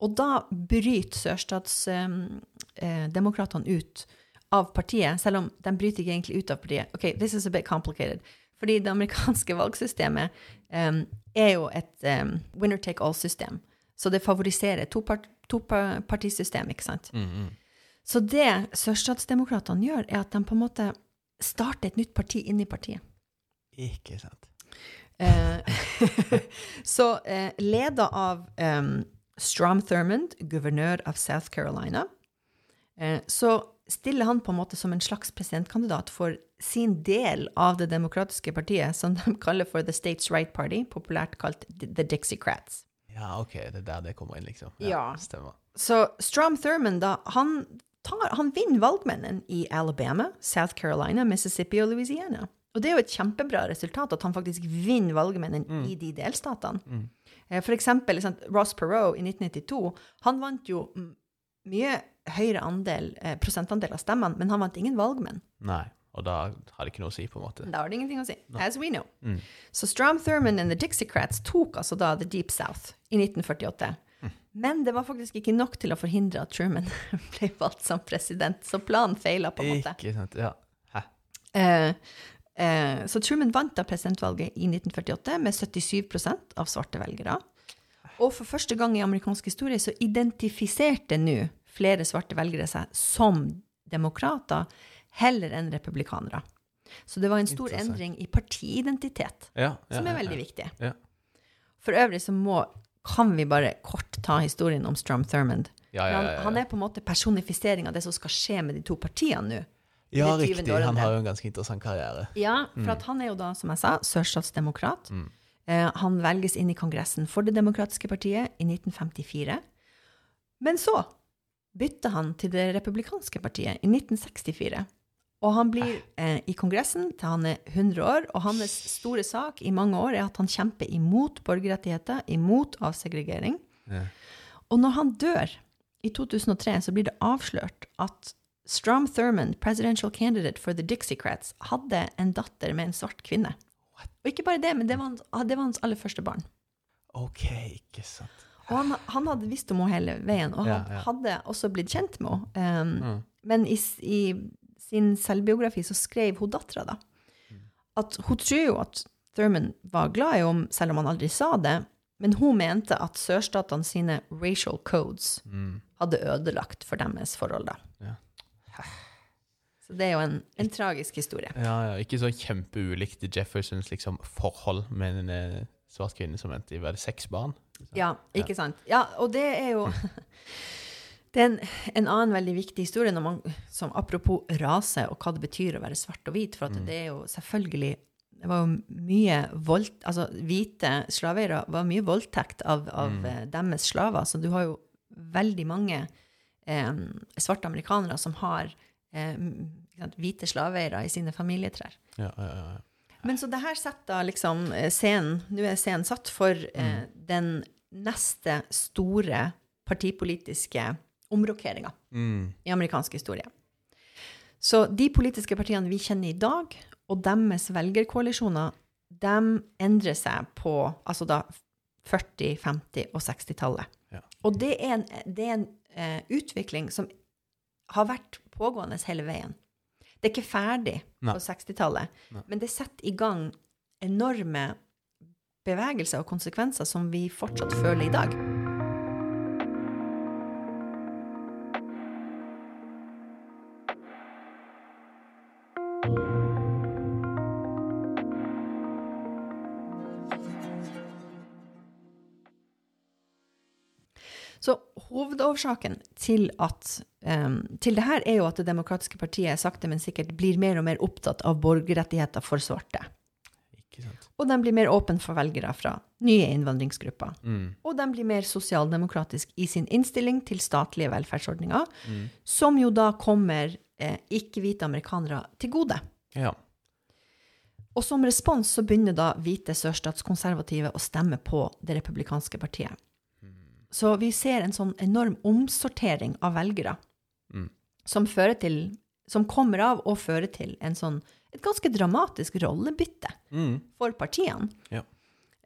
B: Og da bryter sørstatsdemokratene ut av partiet, selv om de bryter ikke egentlig ut av partiet. Ok, this is a bit complicated. Fordi det amerikanske valgsystemet um, er jo et winner take all-system. Så det favoriserer topart- to ikke sant?
A: Mm,
B: Så det sørstatsdemokratene gjør, er at de på en måte starter et nytt parti inni partiet.
A: Ikke sant.
B: Eh, [laughs] så eh, leder av um, Strom Thurmond, guvernør av South Carolina, eh, så stiller han på en måte som en slags presidentkandidat for sin del av det demokratiske partiet, som de [laughs] kaller for The States Right Party, populært kalt The Dixiecrats.
A: Ja, ok. Det er der det kommer inn, liksom.
B: Ja.
A: Stemmer.
B: Så Strom Thurmond, da, han, tar, han vinner valgmennene i Alabama, South Carolina, Mississippi og Louisiana. Og det er jo et kjempebra resultat at han faktisk vinner valgmennene i de delstatene. Mm. For eksempel sant, Ross Perot i 1992, han vant jo mye høyere andel, eh, prosentandel av stemmene, men han vant ingen valgmenn.
A: Nei. Og da har det ikke noe å si, på en måte.
B: Da har det ingenting å si, as we know. Så Strom Thurman and the Dixiecrats tok altså da The Deep South i 1948. Men det var faktisk ikke nok til å forhindre at Truman [laughs] ble valgt som president, så planen feila på en måte.
A: Ikke sant. Ja. Hæ?
B: Uh, uh, så Truman vant da presidentvalget i 1948 med 77% av svarte velgere. Og for første gang i amerikansk historie så identifiserte nå flere svarte velgere seg som demokrater heller enn republikanere. Så det var en stor endring i partiidentitet,
A: Ja, ja,
B: som er veldig viktig.
A: Ja.
B: For øvrig så må, kan vi bare kort ta historien om Strom Thurmond. Han, han er på en måte personifisering av det som skal skje med de to partiene nå.
A: Ja,
B: det 20.
A: riktig. Han har jo en ganske interessant karriere.
B: Ja, for at han er jo da, som jeg sa, sørstatsdemokrat.
A: Mm.
B: Eh, han velges inn i Kongressen for Det demokratiske partiet i 1954. Men så bytter han til Det republikanske partiet i 1964. Og han blir eh, i Kongressen til han er 100 år, og hans store sak i mange år er at han kjemper imot borgerrettigheter, imot avsegregering.
A: Ja.
B: Og når han dør i 2003, så blir det avslørt at Strom Thurmond, presidential candidate for the Dixiecrats, hadde en datter med en svart kvinne. Og ikke bare det, men det var hans, det var hans aller første barn.
A: OK, ikke sant.
B: Og han, han hadde visst om henne hele veien, og han
A: Ja, ja.
B: hadde også blitt kjent med henne. Um,
A: Mm.
B: Men i, i sin selvbiografi så skrev hun dattera da at hun tror jo at Thurman var glad i henne, selv om han aldri sa det, men hun mente at sørstatene sine racial codes
A: Mm.
B: hadde ødelagt for deres forhold da.
A: Ja.
B: Så det er jo en, en tragisk historie.
A: Ja, ja, ikke så kjempeulikt Jeffersons liksom, forhold med en eh, svart kvinne som endte i seks barn.
B: Ja, ikke sant? Ja, og det er jo [laughs] [laughs] Det er en, en annen veldig viktig historie man, som apropos rase og hva det betyr å være svart og hvit. For at det er jo selvfølgelig Det var jo mye voldt, Altså, hvite slaveeiere var mye voldtekt av, av mm. deres slaver. Så du har jo veldig mange eh, svarte amerikanere som har eh, hvite slaveeiere i sine familietrær.
A: Ja, ja, ja.
B: Men så det her setter liksom eh, scenen Nå er scenen satt for eh, den neste store partipolitiske omrokeringa
A: Mm.
B: i amerikansk historie. Så de politiske partiene vi kjenner i dag, og deres velgerkoalisjoner, de endrer seg på altså da 40-, 50- og 60-tallet.
A: Ja.
B: Og det er en, det er en uh, utvikling som har vært pågående hele veien. Det er ikke ferdig
A: Nei.
B: på 60-tallet, men det setter i gang enorme bevegelser og konsekvenser som vi fortsatt føler i dag. Hovedårsaken til, at, em, til det her er jo at Det demokratiske partiet sakte, men sikkert blir mer og mer opptatt av borgerrettigheter for svarte. Og de blir mer åpne for velgere fra nye innvandringsgrupper.
A: Mm.
B: Og de blir mer sosialdemokratisk i sin innstilling til statlige velferdsordninger,
A: Mm.
B: som jo da kommer eh, ikke-hvite amerikanere til gode.
A: Ja.
B: Og som respons så begynner da hvite sørstatskonservative å stemme på det republikanske partiet. Så vi ser en sånn enorm omsortering av velgere
A: Mm.
B: som fører til som kommer av og fører til en sånn, et ganske dramatisk rollebytte
A: Mm.
B: for partiene.
A: Ja.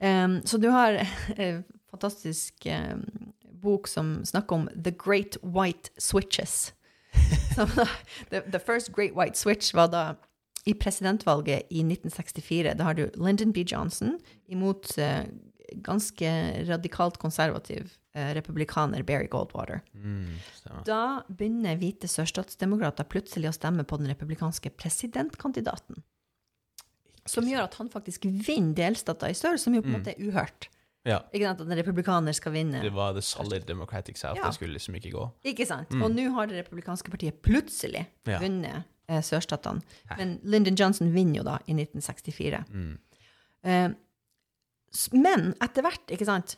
B: Um, så du har [laughs] en fantastisk um, bok som snakker om The Great White Switches. [laughs] Da, the, the First Great White Switch var da i presidentvalget i 1964. Da har du Lyndon B. Johnson imot eh, ganske radikalt konservativ eh, republikaner Barry Goldwater.
A: Mm.
B: Da begynner hvite sørstatsdemokrater plutselig å stemme på den republikanske presidentkandidaten. Som gjør at han faktisk vinner delstater i sør, som jo på en måte er uhørt.
A: Ja.
B: Ikke sant, At en republikaner skal vinne.
A: Det var the solid democratic south.
B: Ja.
A: Det skulle liksom ikke gå.
B: Ikke sant? Og nå har det republikanske partiet plutselig
A: Ja.
B: vunnet eh, sørstatene. Men Lyndon Johnson vinner jo da i 1964.
A: Mm.
B: Eh, men etter hvert, ikke sant,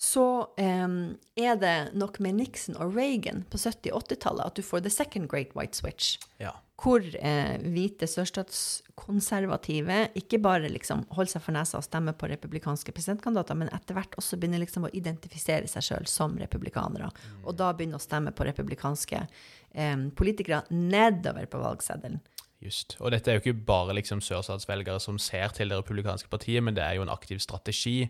B: så um, er det nok med Nixon og Reagan på 70- og 80-tallet at du får the second great white switch.
A: Ja.
B: Hvor eh, hvite sørstatskonservative ikke bare liksom holder seg for nesa og stemmer på republikanske presidentkandidater, men etter hvert også begynner liksom å identifisere seg sjøl som republikanere. Og da begynner å stemme på republikanske eh, politikere nedover på valgseddelen.
A: Just. Og dette er jo ikke bare liksom sørstatsvelgere som ser til det republikanske partiet, men det er jo en aktiv strategi.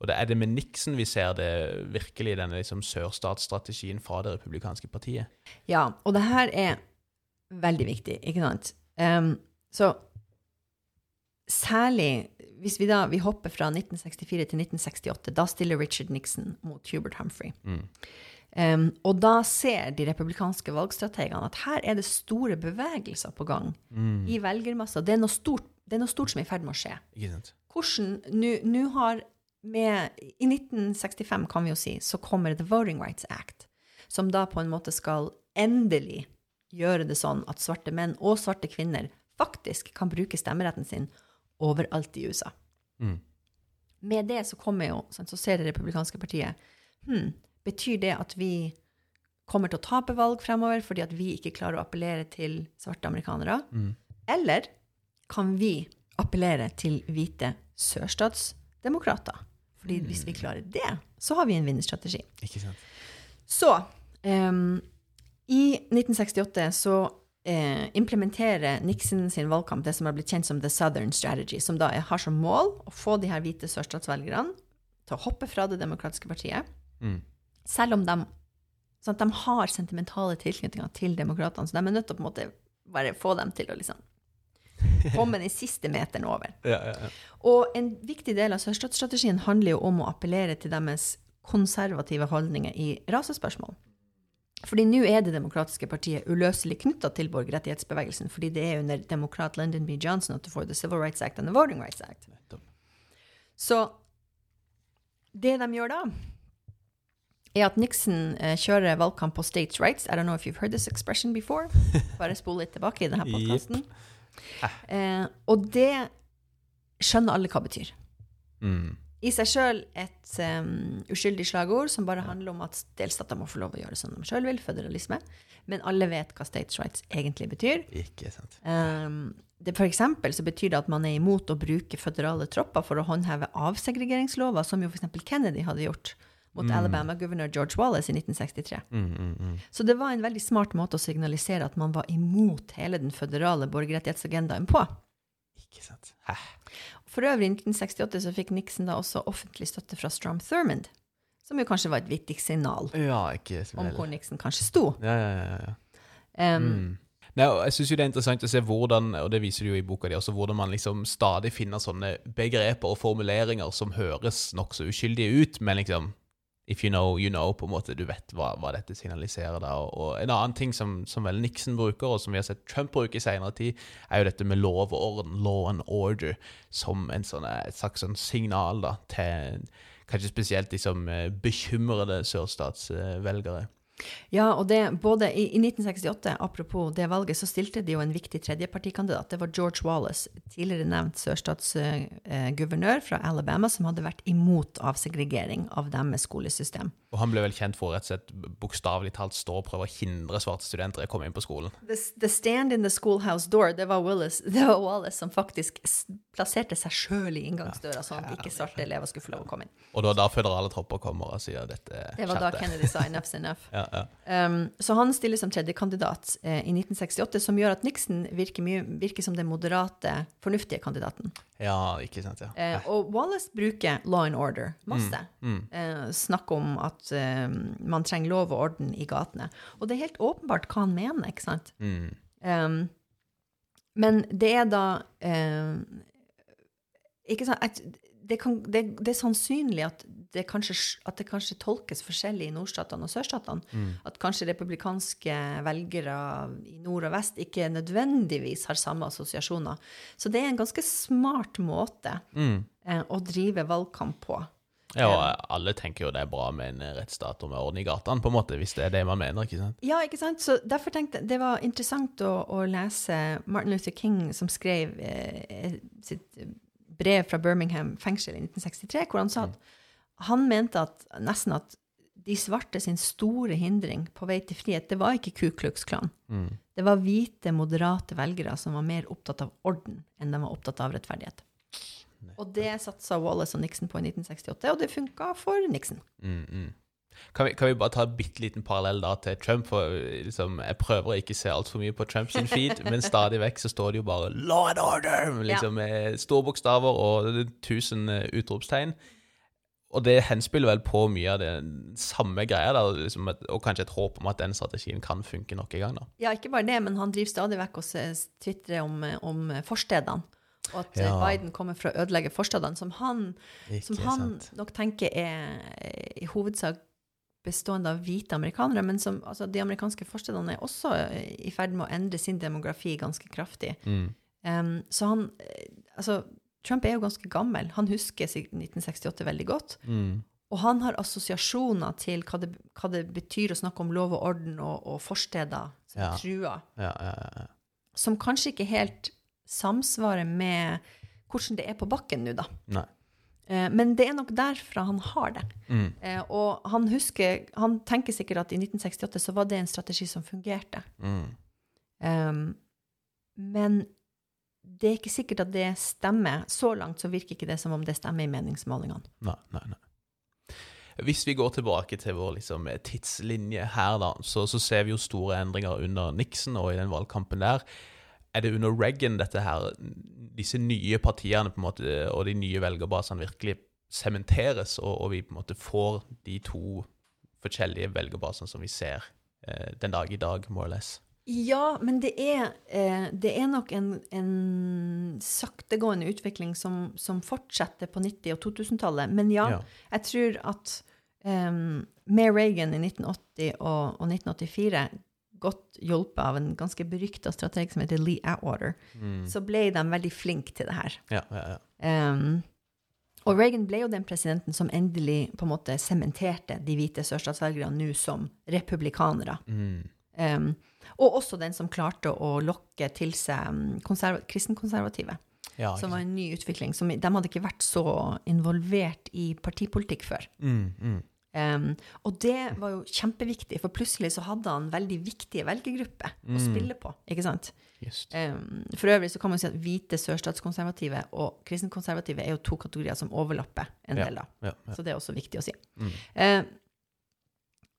A: Og det er det med Nixon vi ser det virkelig, denne liksom sørstatsstrategien fra det republikanske partiet.
B: Ja, og det her er veldig viktig, ikke sant? Um, så særlig hvis vi da vi hopper fra 1964 til 1968, da stiller Richard Nixon mot Hubert Humphrey.
A: Mm.
B: Em, og da ser de republikanske valgstrategene at her er det store bevegelser på gang
A: Mm.
B: i velgermasser. Det det er noe stort som er i ferd med å skje. Hvordan nå- Nå har med I 1965, kan vi jo si, så kommer The Voting Rights Act, som da på en måte skal endelig gjøre det sånn at svarte menn og svarte kvinner faktisk kan bruke stemmeretten sin overalt i USA.
A: Mm.
B: Med det så kommer jo, så ser det republikanske partiet hm, Betyr det at vi kommer til å tape valg fremover fordi at vi ikke klarer å appellere til svarte amerikanere?
A: Mm.
B: Eller kan vi appellere til hvite sørstatsdemokrater Fordi hvis vi klarer det, så har vi en vinnerstrategi.
A: Ikke sant?
B: Så um, i 1968 så eh, implementerer Nixon sin valgkamp det som har blitt kjent som The Southern Strategy, som da er, har som mål å få de her hvite sørstatsvelgerne til å hoppe fra Det demokratiske partiet,
A: Mm.
B: Selv om de, sånn de har sentimentale tilknytninger til demokratene, så de er nødt til å på en måte bare få dem til å liksom [laughs] komme den siste meteren over.
A: Ja, ja, ja.
B: Og en viktig del av sørstatsstrategien handler jo om å appellere til deres konservative holdninger i rasespørsmål. Fordi nå er Det demokratiske partiet uløselig knytta til borgerrettighetsbevegelsen, fordi det er under demokrat Lyndon B. Johnson at du får The Civil Rights Act and the Voting Rights Act. Så det de gjør da, er at Nixon eh, kjører valgkamp på states' rights. I don't know if you've heard this expression before. [laughs] Bare spol litt tilbake i denne podkasten. Eh, og det skjønner alle hva betyr.
A: Mm.
B: I seg sjøl et um, uskyldig slagord som bare handler om at delstater må få lov å gjøre som de sjøl vil, føderalisme. Men alle vet hva states' rights egentlig betyr.
A: Ikke sant.
B: Um, det, for eksempel så betyr det at man er imot å bruke føderale tropper for å håndheve avsegregeringslover, som jo f.eks. Kennedy hadde gjort mot Alabama-guvernør George Wallace i 1963.
A: Mm, mm, mm.
B: Så det var en veldig smart måte å signalisere at man var imot hele den føderale borgerrettighetsagendaen på.
A: Ikke sant. Hæ?
B: For øvrig, i 1968 så fikk Nixon da også offentlig støtte fra Strom Thurmond, som jo kanskje var et viktig signal
A: Ja, ikke
B: om hvor Nixon kanskje sto.
A: Ja, ja, ja, ja.
B: Um,
A: Mm. Nei, og jeg jo det er interessant å se hvordan, og det viser du jo i boka di også, hvordan man liksom stadig finner sånne begreper og formuleringer som høres nokså uskyldige ut, men liksom If you know, you know, på en måte. Du vet hva, hva dette signaliserer. da, og, og En annen ting som, som vel Nixon bruker, og som vi har sett Trump bruke i senere tid, er jo dette med lov og orden, law and order, som en sånn, et slags sånn signal da, til kanskje spesielt de som liksom, bekymrede sørstatsvelgere.
B: Ja, og det både i, i 1968, apropos det valget, så stilte de jo en viktig tredjepartikandidat. Det var George Wallace, tidligere nevnt sørstatsguvernør fra Alabama, som hadde vært imot avsegregering av deres skolesystem.
A: Og han ble vel kjent for rett og slett bokstavelig talt stå og prøve å hindre svarte studenter i å komme inn på skolen.
B: The, the stand in the schoolhouse door, det var Wallace, [laughs] det var Wallace som faktisk plasserte seg sjøl i inngangsdøra, sånn at ikke svarte elever skulle få lov å komme inn.
A: Og det var da føderale tropper kommer og sier dette
B: Det var da. Kennedy sa enough's [laughs] enough.
A: Ja, ja.
B: Um, så han stiller som tredjekandidat eh, i 1968, som gjør at Nixon virker, mye, virker som den moderate, fornuftige kandidaten.
A: ja, ikke sant, ja.
B: Eh, og Wallace bruker law and order masse.
A: Mm.
B: Eh, snakker om at eh, man trenger lov og orden i gatene. Og det er helt åpenbart hva han mener, ikke sant?
A: Mm.
B: Um, men det er da eh, ikke sant, at det, kan, det, det er sannsynlig at det, kanskje, at det kanskje tolkes forskjellig i nordstatene og sørstatene.
A: Mm.
B: At kanskje republikanske velgere i nord og vest ikke nødvendigvis har samme assosiasjoner. Så det er en ganske smart måte
A: Mm.
B: eh, å drive valgkamp på.
A: Ja, og alle tenker jo det er bra med en rettsstat og med orden i gatene, på en måte, hvis det er det man mener, ikke sant?
B: Ja, ikke sant? Så derfor tenkte jeg det var interessant å, å lese Martin Luther King, som skrev eh, sitt brev fra Birmingham fengsel i 1963, hvor han sa at han mente at nesten at de svarte sin store hindring på vei til frihet, det var ikke Ku Klux Klan.
A: Mm.
B: Det var hvite, moderate velgere som var mer opptatt av orden enn de var opptatt av rettferdighet. Og det satsa Wallace og Nixon på i 1968, og det funka for Nixon.
A: Mm, mm. Kan, vi, kan vi bare ta en bitte liten parallell da til Trump? For liksom, Jeg prøver å ikke se altfor mye på Trumps feed, [laughs] men stadig vekk så står det jo bare 'law and order' liksom, med store bokstaver og tusen eh, utropstegn. Og det henspiller vel på mye av det samme greia, da, liksom, og kanskje et håp om at den strategien kan funke nok en gang. da.
B: Ja, ikke bare det, men han driver stadig vekk og tvitrer om, om forstedene. Og at eh,
A: Ja.
B: Biden kommer for å ødelegge forstedene, som han, som han nok tenker er eh, i hovedsak bestående av hvite amerikanere. Men som, altså, de amerikanske forstedene er også eh, i ferd med å endre sin demografi ganske kraftig.
A: Mm.
B: Um, så han eh, Altså, Trump er jo ganske gammel. Han husker 1968 veldig godt.
A: Mm.
B: Og han har assosiasjoner til hva det, hva det betyr å snakke om lov og orden og, og forsteder som
A: Ja.
B: truer
A: Ja, ja, ja.
B: som kanskje ikke helt samsvarer med hvordan det er på bakken nå, da.
A: Nei.
B: Eh, Men det er nok derfra han har det.
A: Mm.
B: Eh, Og han husker, han tenker sikkert at i 1968 så var det en strategi som fungerte.
A: Mm.
B: Um, men det er ikke sikkert at det stemmer. Så langt så virker ikke det som om det stemmer i meningsmålingene.
A: Nei, nei, nei. Hvis vi går tilbake til vår liksom, tidslinje her, da, så, så, ser vi jo store endringer under Nixon og i den valgkampen der. Er det under Reagan dette her, disse nye partiene på en måte, og de nye velgerbasene virkelig sementeres, og, og, vi på en måte får de to forskjellige velgerbasene som vi ser eh, den dag i dag, more or less?
B: Ja, men det er, eh, det er nok en, en saktegående utvikling som, som, fortsetter på 90- og 2000-tallet. Men ja, ja, jeg tror at eh, med Reagan i 1980 og, og 1984 godt hjulpet av en ganske berykta strateg som heter Lee Atwater, mm. så ble de veldig flinke til det her.
A: Ja, ja, ja.
B: Um, og Reagan ble jo den presidenten som endelig på en måte sementerte de hvite sørstatsvelgerne nå som republikanere. Mm. Um, og også den som klarte å lokke til seg mm, kristenkonservative. Ja, som var en ny utvikling. Som, de hadde ikke vært så involvert i partipolitikk før. Mm, mm. Um, og det var jo kjempeviktig, for plutselig så hadde han veldig viktige velgergrupper mm. å spille på. ikke sant? Um, for øvrig så kan man si at hvite sørstatskonservative og kristenkonservative er jo to kategorier som overlapper en del. da. Ja, ja, så det er også viktig å si. Uh,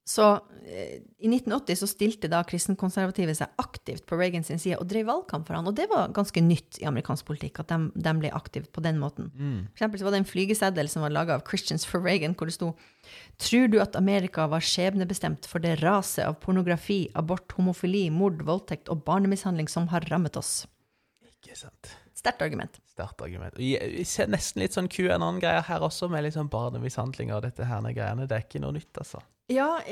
B: så eh, i 1980 så stilte da kristenkonservative seg aktivt på Reagans side og drev valgkamp for han, og det var ganske nytt i amerikansk politikk at de, de ble aktive på den måten. Mm. For eksempel så var det en flygeseddel som var laga av Christians for Reagan, hvor det sto Tror du at Amerika var skjebnebestemt for det raset av pornografi, abort, homofili, mord, voldtekt og barnemishandling som har rammet oss?
A: Ikke sant.
B: Sterkt argument.
A: Sterkt argument. Vi ser nesten litt sånn QAnon-greier her også, med sånn barnemishandling og dette her greiene. Det er ikke noe nytt, altså.
B: Ja [laughs]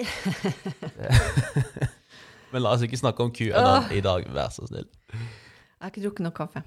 A: Men la oss ikke snakke om QAnon i dag, vær så snill.
B: Jeg har ikke drukket nok kaffe.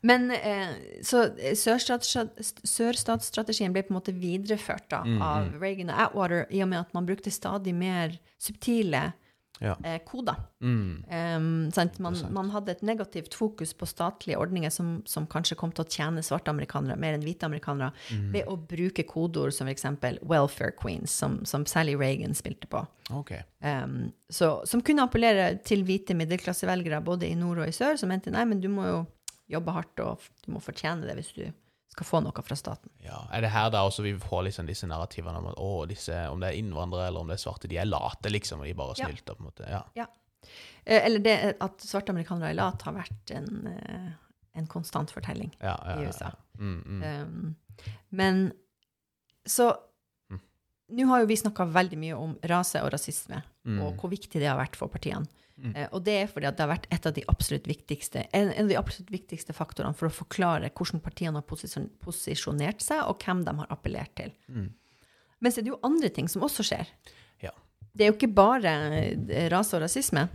B: Men eh, så eh, sørstatsstrategien ble på en måte videreført da, mm, av mm. Reagan og Atwater i og med at man brukte stadig mer subtile ja. eh, koder. Mm. Um, man, man, hadde et negativt fokus på statlige ordninger som, som, kanskje kom til å tjene svarte amerikanere mer enn hvite amerikanere, mm. ved å bruke kodeord som f.eks. 'welfare queens', som, som, Sally Reagan spilte på.
A: Okay.
B: Um, så, som kunne appellere til hvite middelklassevelgere både i nord og i sør, som mente nei, men du må jo jobbe hardt, og du må fortjene det hvis du skal få noe fra staten.
A: Ja, Er det her da også vi får liksom disse narrativene om at å, disse, om det er innvandrere eller om det er svarte, de er late, liksom, og de bare snylter? på en måte. Ja.
B: ja. Eh, eller det at svarte amerikanere er late, har vært en, eh, en konstant fortelling ja, ja, i USA. Mm, mm. Um, men så. Nå har jo vi snakka veldig mye om rase og rasisme, mm. og hvor viktig det har vært for partiene. Mm. Eh, og det er fordi det har vært et av de absolutt viktigste, en, en, av de absolutt viktigste faktorene for å forklare hvordan partiene har posisjon, posisjonert seg, og hvem de har appellert til. Mm. Men så er det jo andre ting som også skjer.
A: Ja.
B: Det er jo ikke bare eh, rase og rasisme.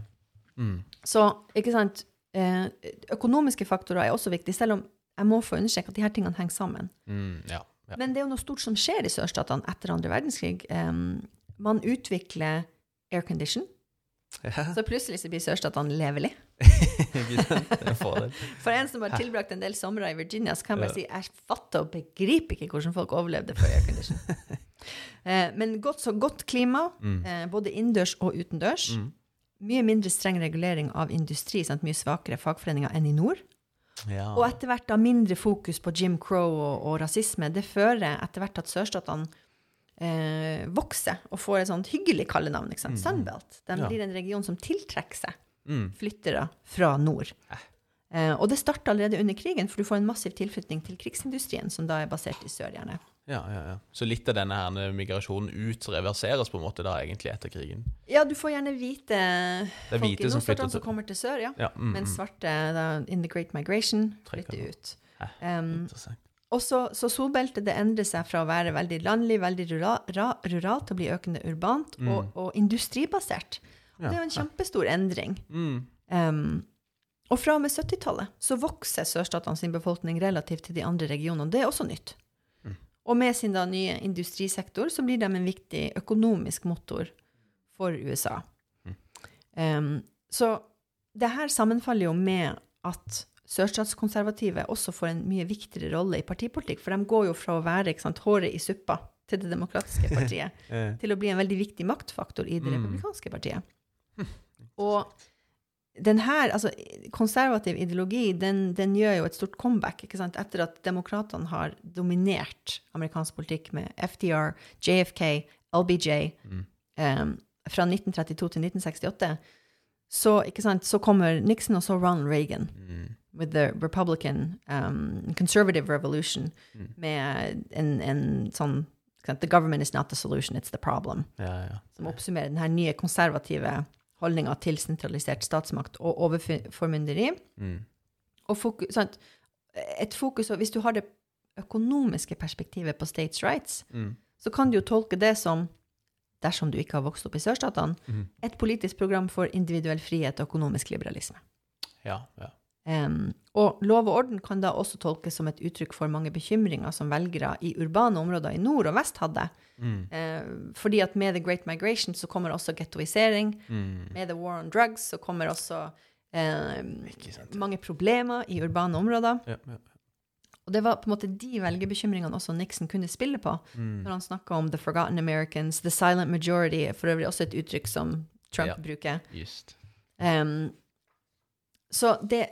B: Mm. Så ikke sant eh, Økonomiske faktorer er også viktige, selv om jeg må få understreke at de her tingene henger sammen.
A: Mm, ja, ja.
B: Men det er jo noe stort som skjer i sørstatene etter andre verdenskrig. Um, man utvikler aircondition. Ja. [laughs] Så plutselig så blir sørstatene levelig. [laughs] For en som har tilbrakt en del somre i Virginia, så kan jeg bare si jeg fatter og begriper ikke hvordan folk overlevde før aircondition. [laughs] eh, men godt, så godt klima, mm. eh, både innendørs og utendørs. Mm. Mye mindre streng regulering av industri, sant? mye svakere fagforeninger enn i nord. Ja. Og etter hvert da mindre fokus på Jim Crow og, og rasisme. Det fører etter hvert at sørstatene eh, vokser og får et sånt hyggelig kallenavn. Ikke sant? Mm. Sunbelt. Den ja. blir en region som tiltrekker seg mm. flyttere fra nord. Eh. Eh, og det starta allerede under krigen, for du får en massiv tilflytning til krigsindustrien, som da er basert i sør, gjerne.
A: Ja, ja, ja. Så litt av denne her migrasjonen ut reverseres på en måte da egentlig etter krigen?
B: Ja, du får gjerne hvite folk hvite i nordstatene som kommer til sør, ja. ja mm, mens mm. svarte da, in the great migration flytter ut. Eh, um. Og så, så solbeltet det endrer seg fra å være veldig landlig, veldig ruralt, rural, til å bli økende urbant mm. og, og, industribasert. Og. Det er jo en kjempestor endring. Mm. Um, og fra og med 70-tallet så vokser sørstatene sin befolkning relativt til de andre regionene. Det er også nytt. Mm. Og med sin da nye industrisektor så blir de en viktig økonomisk motor for USA. Um, så det her sammenfaller jo med at sørstatskonservative også får en mye viktigere rolle i partipolitikk. For de går jo fra å være sant, håret i suppa til Det demokratiske [laughs] partiet til å bli en veldig viktig maktfaktor i Det mm. republikanske partiet. Og den her, altså konservativ ideologi, den, den gjør jo et stort comeback ikke sant? etter at demokratene har dominert amerikansk politikk med FDR, JFK, LBJ um, fra 1932 til 1968. Så, ikke sant, så kommer Nixon og så Ronald Reagan with the Republican um, Conservative Revolution med en, en sånn The government is not the solution, it's the problem
A: Ja, ja.
B: som oppsummerer denne nye konservative holdninga til sentralisert statsmakt og overformynderi.
A: Mm.
B: Og fokus, sant? Et fokus, Hvis du har det økonomiske perspektivet på states rights,
A: Mm.
B: så kan du jo tolke det som, dersom du ikke har vokst opp i sørstatene,
A: mm.
B: et politisk program for individuell frihet og økonomisk liberalisme.
A: Ja, ja.
B: Em, og lov og orden kan da også tolkes som et uttrykk for mange bekymringer som velgere i urbane områder i nord og vest hadde.
A: Mm.
B: Uh, fordi at med The Great Migration så kommer også gettoisering.
A: Mm.
B: Med The War on Drugs så kommer også
A: uh,
B: mange problemer i urbane områder.
A: Ja, ja.
B: Og det var på en måte de velgerbekymringene også Nixon kunne spille på
A: Mm.
B: når han snakka om The Forgotten Americans, The Silent Majority, for øvrig også et uttrykk som Trump
A: Ja.
B: bruker.
A: Just.
B: Um, så det,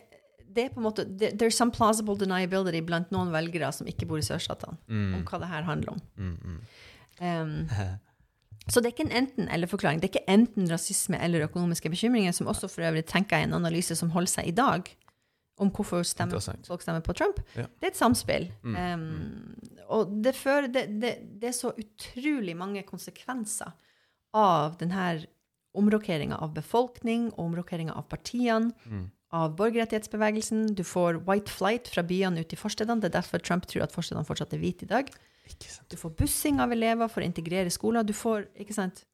B: det er på en måte There's some plausible deniability blant noen velgere som ikke bor i sørstatene,
A: Mm.
B: om hva det her handler om.
A: Mm, mm.
B: Um, [laughs] så det er ikke en enten-eller-forklaring. Det er ikke enten rasisme eller økonomiske bekymringer, som også for øvrig tenker jeg en analyse som holder seg i dag, om hvorfor stemmer, folk stemmer på Trump.
A: Ja.
B: Det er et samspill. Um, og det, fører, det, det, det er så utrolig mange konsekvenser av denne omrokeringa av befolkning og omrokeringa av partiene,
A: Mm.
B: Av borgerrettighetsbevegelsen. Du får white flight fra byene ut i forstedene. Det er derfor Trump tror at forstedene fortsatt er hvite i dag. Du får bussing av elever for å integrere skoler. Du får, ikke sant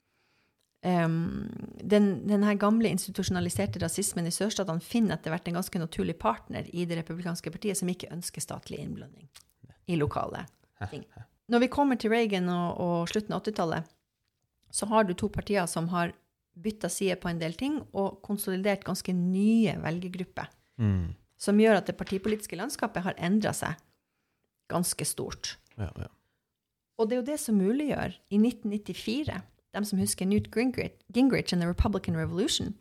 B: Um, den, den her gamle institusjonaliserte rasismen i sørstatene finner etter hvert en ganske naturlig partner i det republikanske partiet som ikke ønsker statlig innblanding i lokale ting. [laughs] Når vi kommer til Reagan og, og slutten av 80-tallet, så har du to partier som har bytta side på en del ting og konsolidert ganske nye velgergrupper,
A: Mm.
B: som gjør at det partipolitiske landskapet har endra seg ganske stort.
A: Ja, ja.
B: Og det er jo det som muliggjør, i 1994, de som husker Newt Gingrich, Gingrich and the Republican Revolution,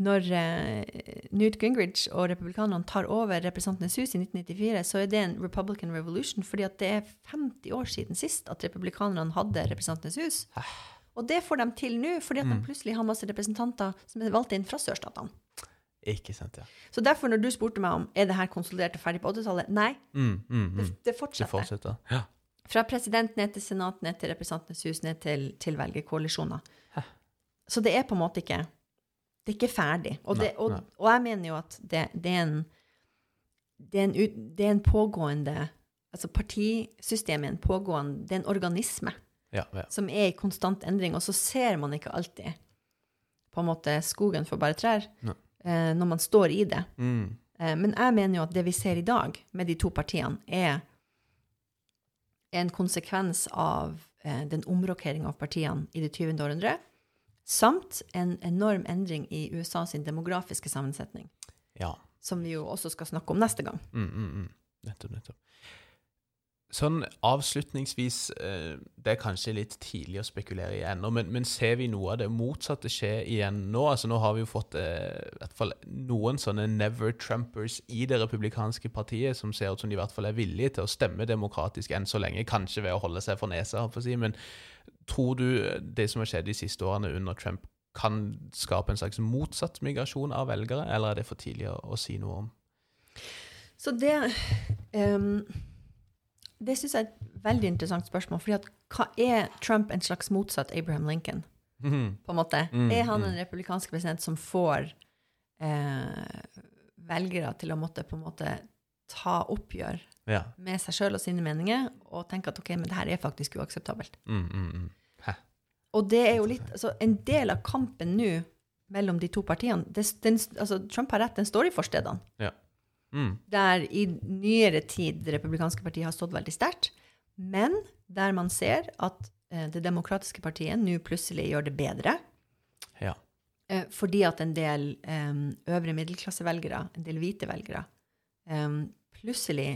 B: når uh, Newt Gingrich og republikanerne tar over Representantenes hus i 1994, så er det en Republican Revolution, fordi at det er 50 år siden sist at republikanerne hadde Representantenes hus. Og det får de til nå, fordi at de plutselig har masse representanter som er valgt inn fra sørstatene.
A: Ikke sant, ja.
B: Så derfor, når du spurte meg om er det her konsolidert og ferdig på 80-tallet, nei,
A: Mm, mm,
B: det,
A: mm.
B: det
A: Det
B: fortsetter.
A: fortsetter. Ja.
B: Fra president ned til senat, ned til Representantenes hus, ned til, til velgerkoalisjoner. Så det er på en måte ikke Det er ikke ferdig. Og, det, og, og jeg mener jo at det, det, er en, det, er en det er en pågående Altså partisystemet er en pågående Det er en organisme
A: Ja, ja.
B: som er i konstant endring, og så ser man ikke alltid på en måte skogen for bare trær eh, når man står i det.
A: Mm.
B: Eh, Men jeg mener jo at det vi ser i dag med de to partiene, er en konsekvens av eh, den omrokeringa av partiene i det 20. århundre, samt en enorm endring i USA sin demografiske sammensetning,
A: ja.
B: som vi jo også skal snakke om neste gang.
A: Mm, mm, mm. Nettopp, nettopp. Sånn avslutningsvis, eh, det er kanskje litt tidlig å spekulere i ennå, men, men ser vi noe av det motsatte skje igjen nå? Altså Nå har vi jo fått eh, hvert fall noen sånne never-trumpers i det republikanske partiet som ser ut som de i hvert fall er villige til å stemme demokratisk enn så lenge, kanskje ved å holde seg for nesa, si. Men tror du det som har skjedd de siste årene under Trump, kan skape en slags motsatt migrasjon av velgere, eller er det for tidlig å, å si noe om?
B: Så det ehm, Det syns jeg er et veldig interessant spørsmål. fordi at hva er Trump en slags motsatt Abraham Lincoln?
A: Mm.
B: på en måte.
A: Mm,
B: er han
A: mm.
B: en republikansk president som får eh, velgere til å måtte på en måte ta oppgjør
A: Ja.
B: med seg sjøl og sine meninger, og tenke at ok, men det her er faktisk uakseptabelt.
A: Mm, mm, mm.
B: Og det er jo litt, altså En del av kampen nå mellom de to partiene det, den, altså Trump har rett, den står i forstedene.
A: Ja. Mm.
B: Der i nyere tid det republikanske partiet har stått veldig sterkt, men der man ser at eh, det demokratiske partiet nå plutselig gjør det bedre.
A: Ja.
B: Eh, fordi at en del eh, øvre middelklassevelgere, en del hvite velgere, eh, plutselig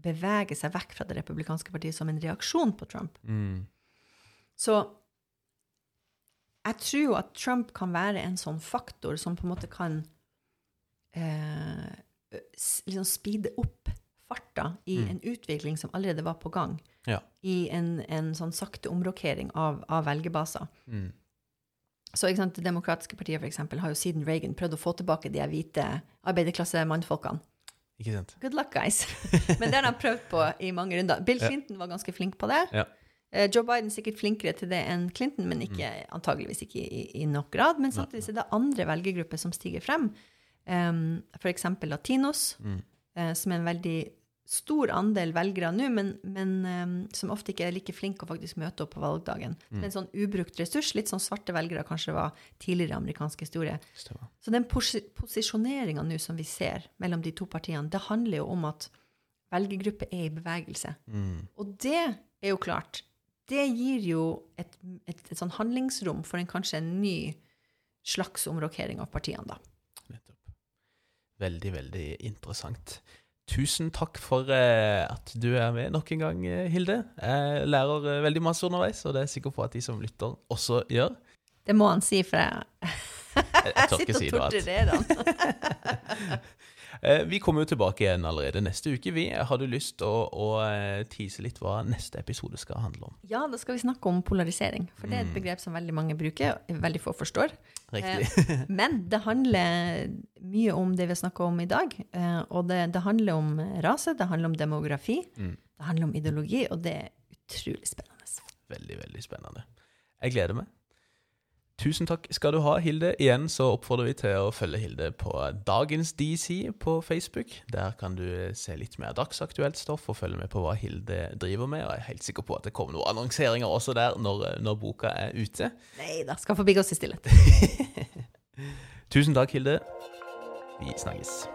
B: beveger seg vekk fra det republikanske partiet som en reaksjon på Trump.
A: Mm.
B: Så jeg tror jo at Trump kan være en sånn faktor som på en måte kan eh, liksom speede opp farta i
A: Mm.
B: en utvikling som allerede var på gang.
A: Ja.
B: I en, en sånn sakte omrokering av, av velgerbaser.
A: Mm.
B: Så ikke sant, Det demokratiske partiet for eksempel, har jo siden Reagan prøvd å få tilbake de hvite arbeiderklassemannfolkene.
A: Ikke sant?
B: Good luck, guys. [laughs] Men det har de prøvd på i mange runder. Bill
A: Ja.
B: Clinton var ganske flink på det.
A: Ja.
B: Eh, Joe Biden er sikkert flinkere til det enn Clinton, men ikke,
A: Mm.
B: antageligvis ikke i, i nok grad. Men samtidig er det andre velgergrupper som stiger frem. Um, eksempel latinos,
A: Mm.
B: uh, som er en veldig stor andel velgere nå, men, men um, som ofte ikke er like flinke å faktisk møte opp på valgdagen.
A: Mm.
B: En sånn ubrukt ressurs, litt sånn svarte velgere kanskje var tidligere i amerikansk historie.
A: Stemmer.
B: Så den pos posisjoneringa nå som vi ser mellom de to partiene, det handler jo om at velgergruppe er i bevegelse.
A: Mm.
B: Og det er jo klart, det gir jo et, et, et sånn handlingsrom for en kanskje en ny slags omrokering av partiene, da.
A: Veldig, veldig interessant. Tusen takk for eh, at du er med nok en gang, eh, Hilde. Jeg lærer eh, veldig masse underveis, og det er jeg sikker på at de som lytter, også gjør.
B: Det må han si, for jeg,
A: Jeg, [laughs] jeg
B: sitter og torturerer han. [laughs]
A: Eh, Vi kommer jo tilbake igjen allerede neste uke. Vi Har du lyst til å, å eh, tease litt hva neste episode skal handle om?
B: Ja, da skal vi snakke om polarisering, for det er et
A: Mm.
B: begrep som veldig mange bruker, og veldig få forstår.
A: Riktig.
B: Men det handler mye om det vi snakker om i dag. eh, Og det, det handler om rase, det handler om demografi,
A: Mm.
B: det handler om ideologi, og det er utrolig spennende.
A: Veldig, veldig spennende. Jeg gleder meg. Tusen takk skal du ha, Hilde. Igjen så oppfordrer vi til å følge Hilde på Dagens DC på Facebook. Der kan du se litt mer dagsaktuelt stoff og følge med på hva Hilde driver med. Og jeg er helt sikker på at det kommer noen annonseringer også der når, når boka er ute.
B: Nei da, skal forbigås i stillhet. [laughs]
A: Tusen takk, Hilde. Vi snakkes.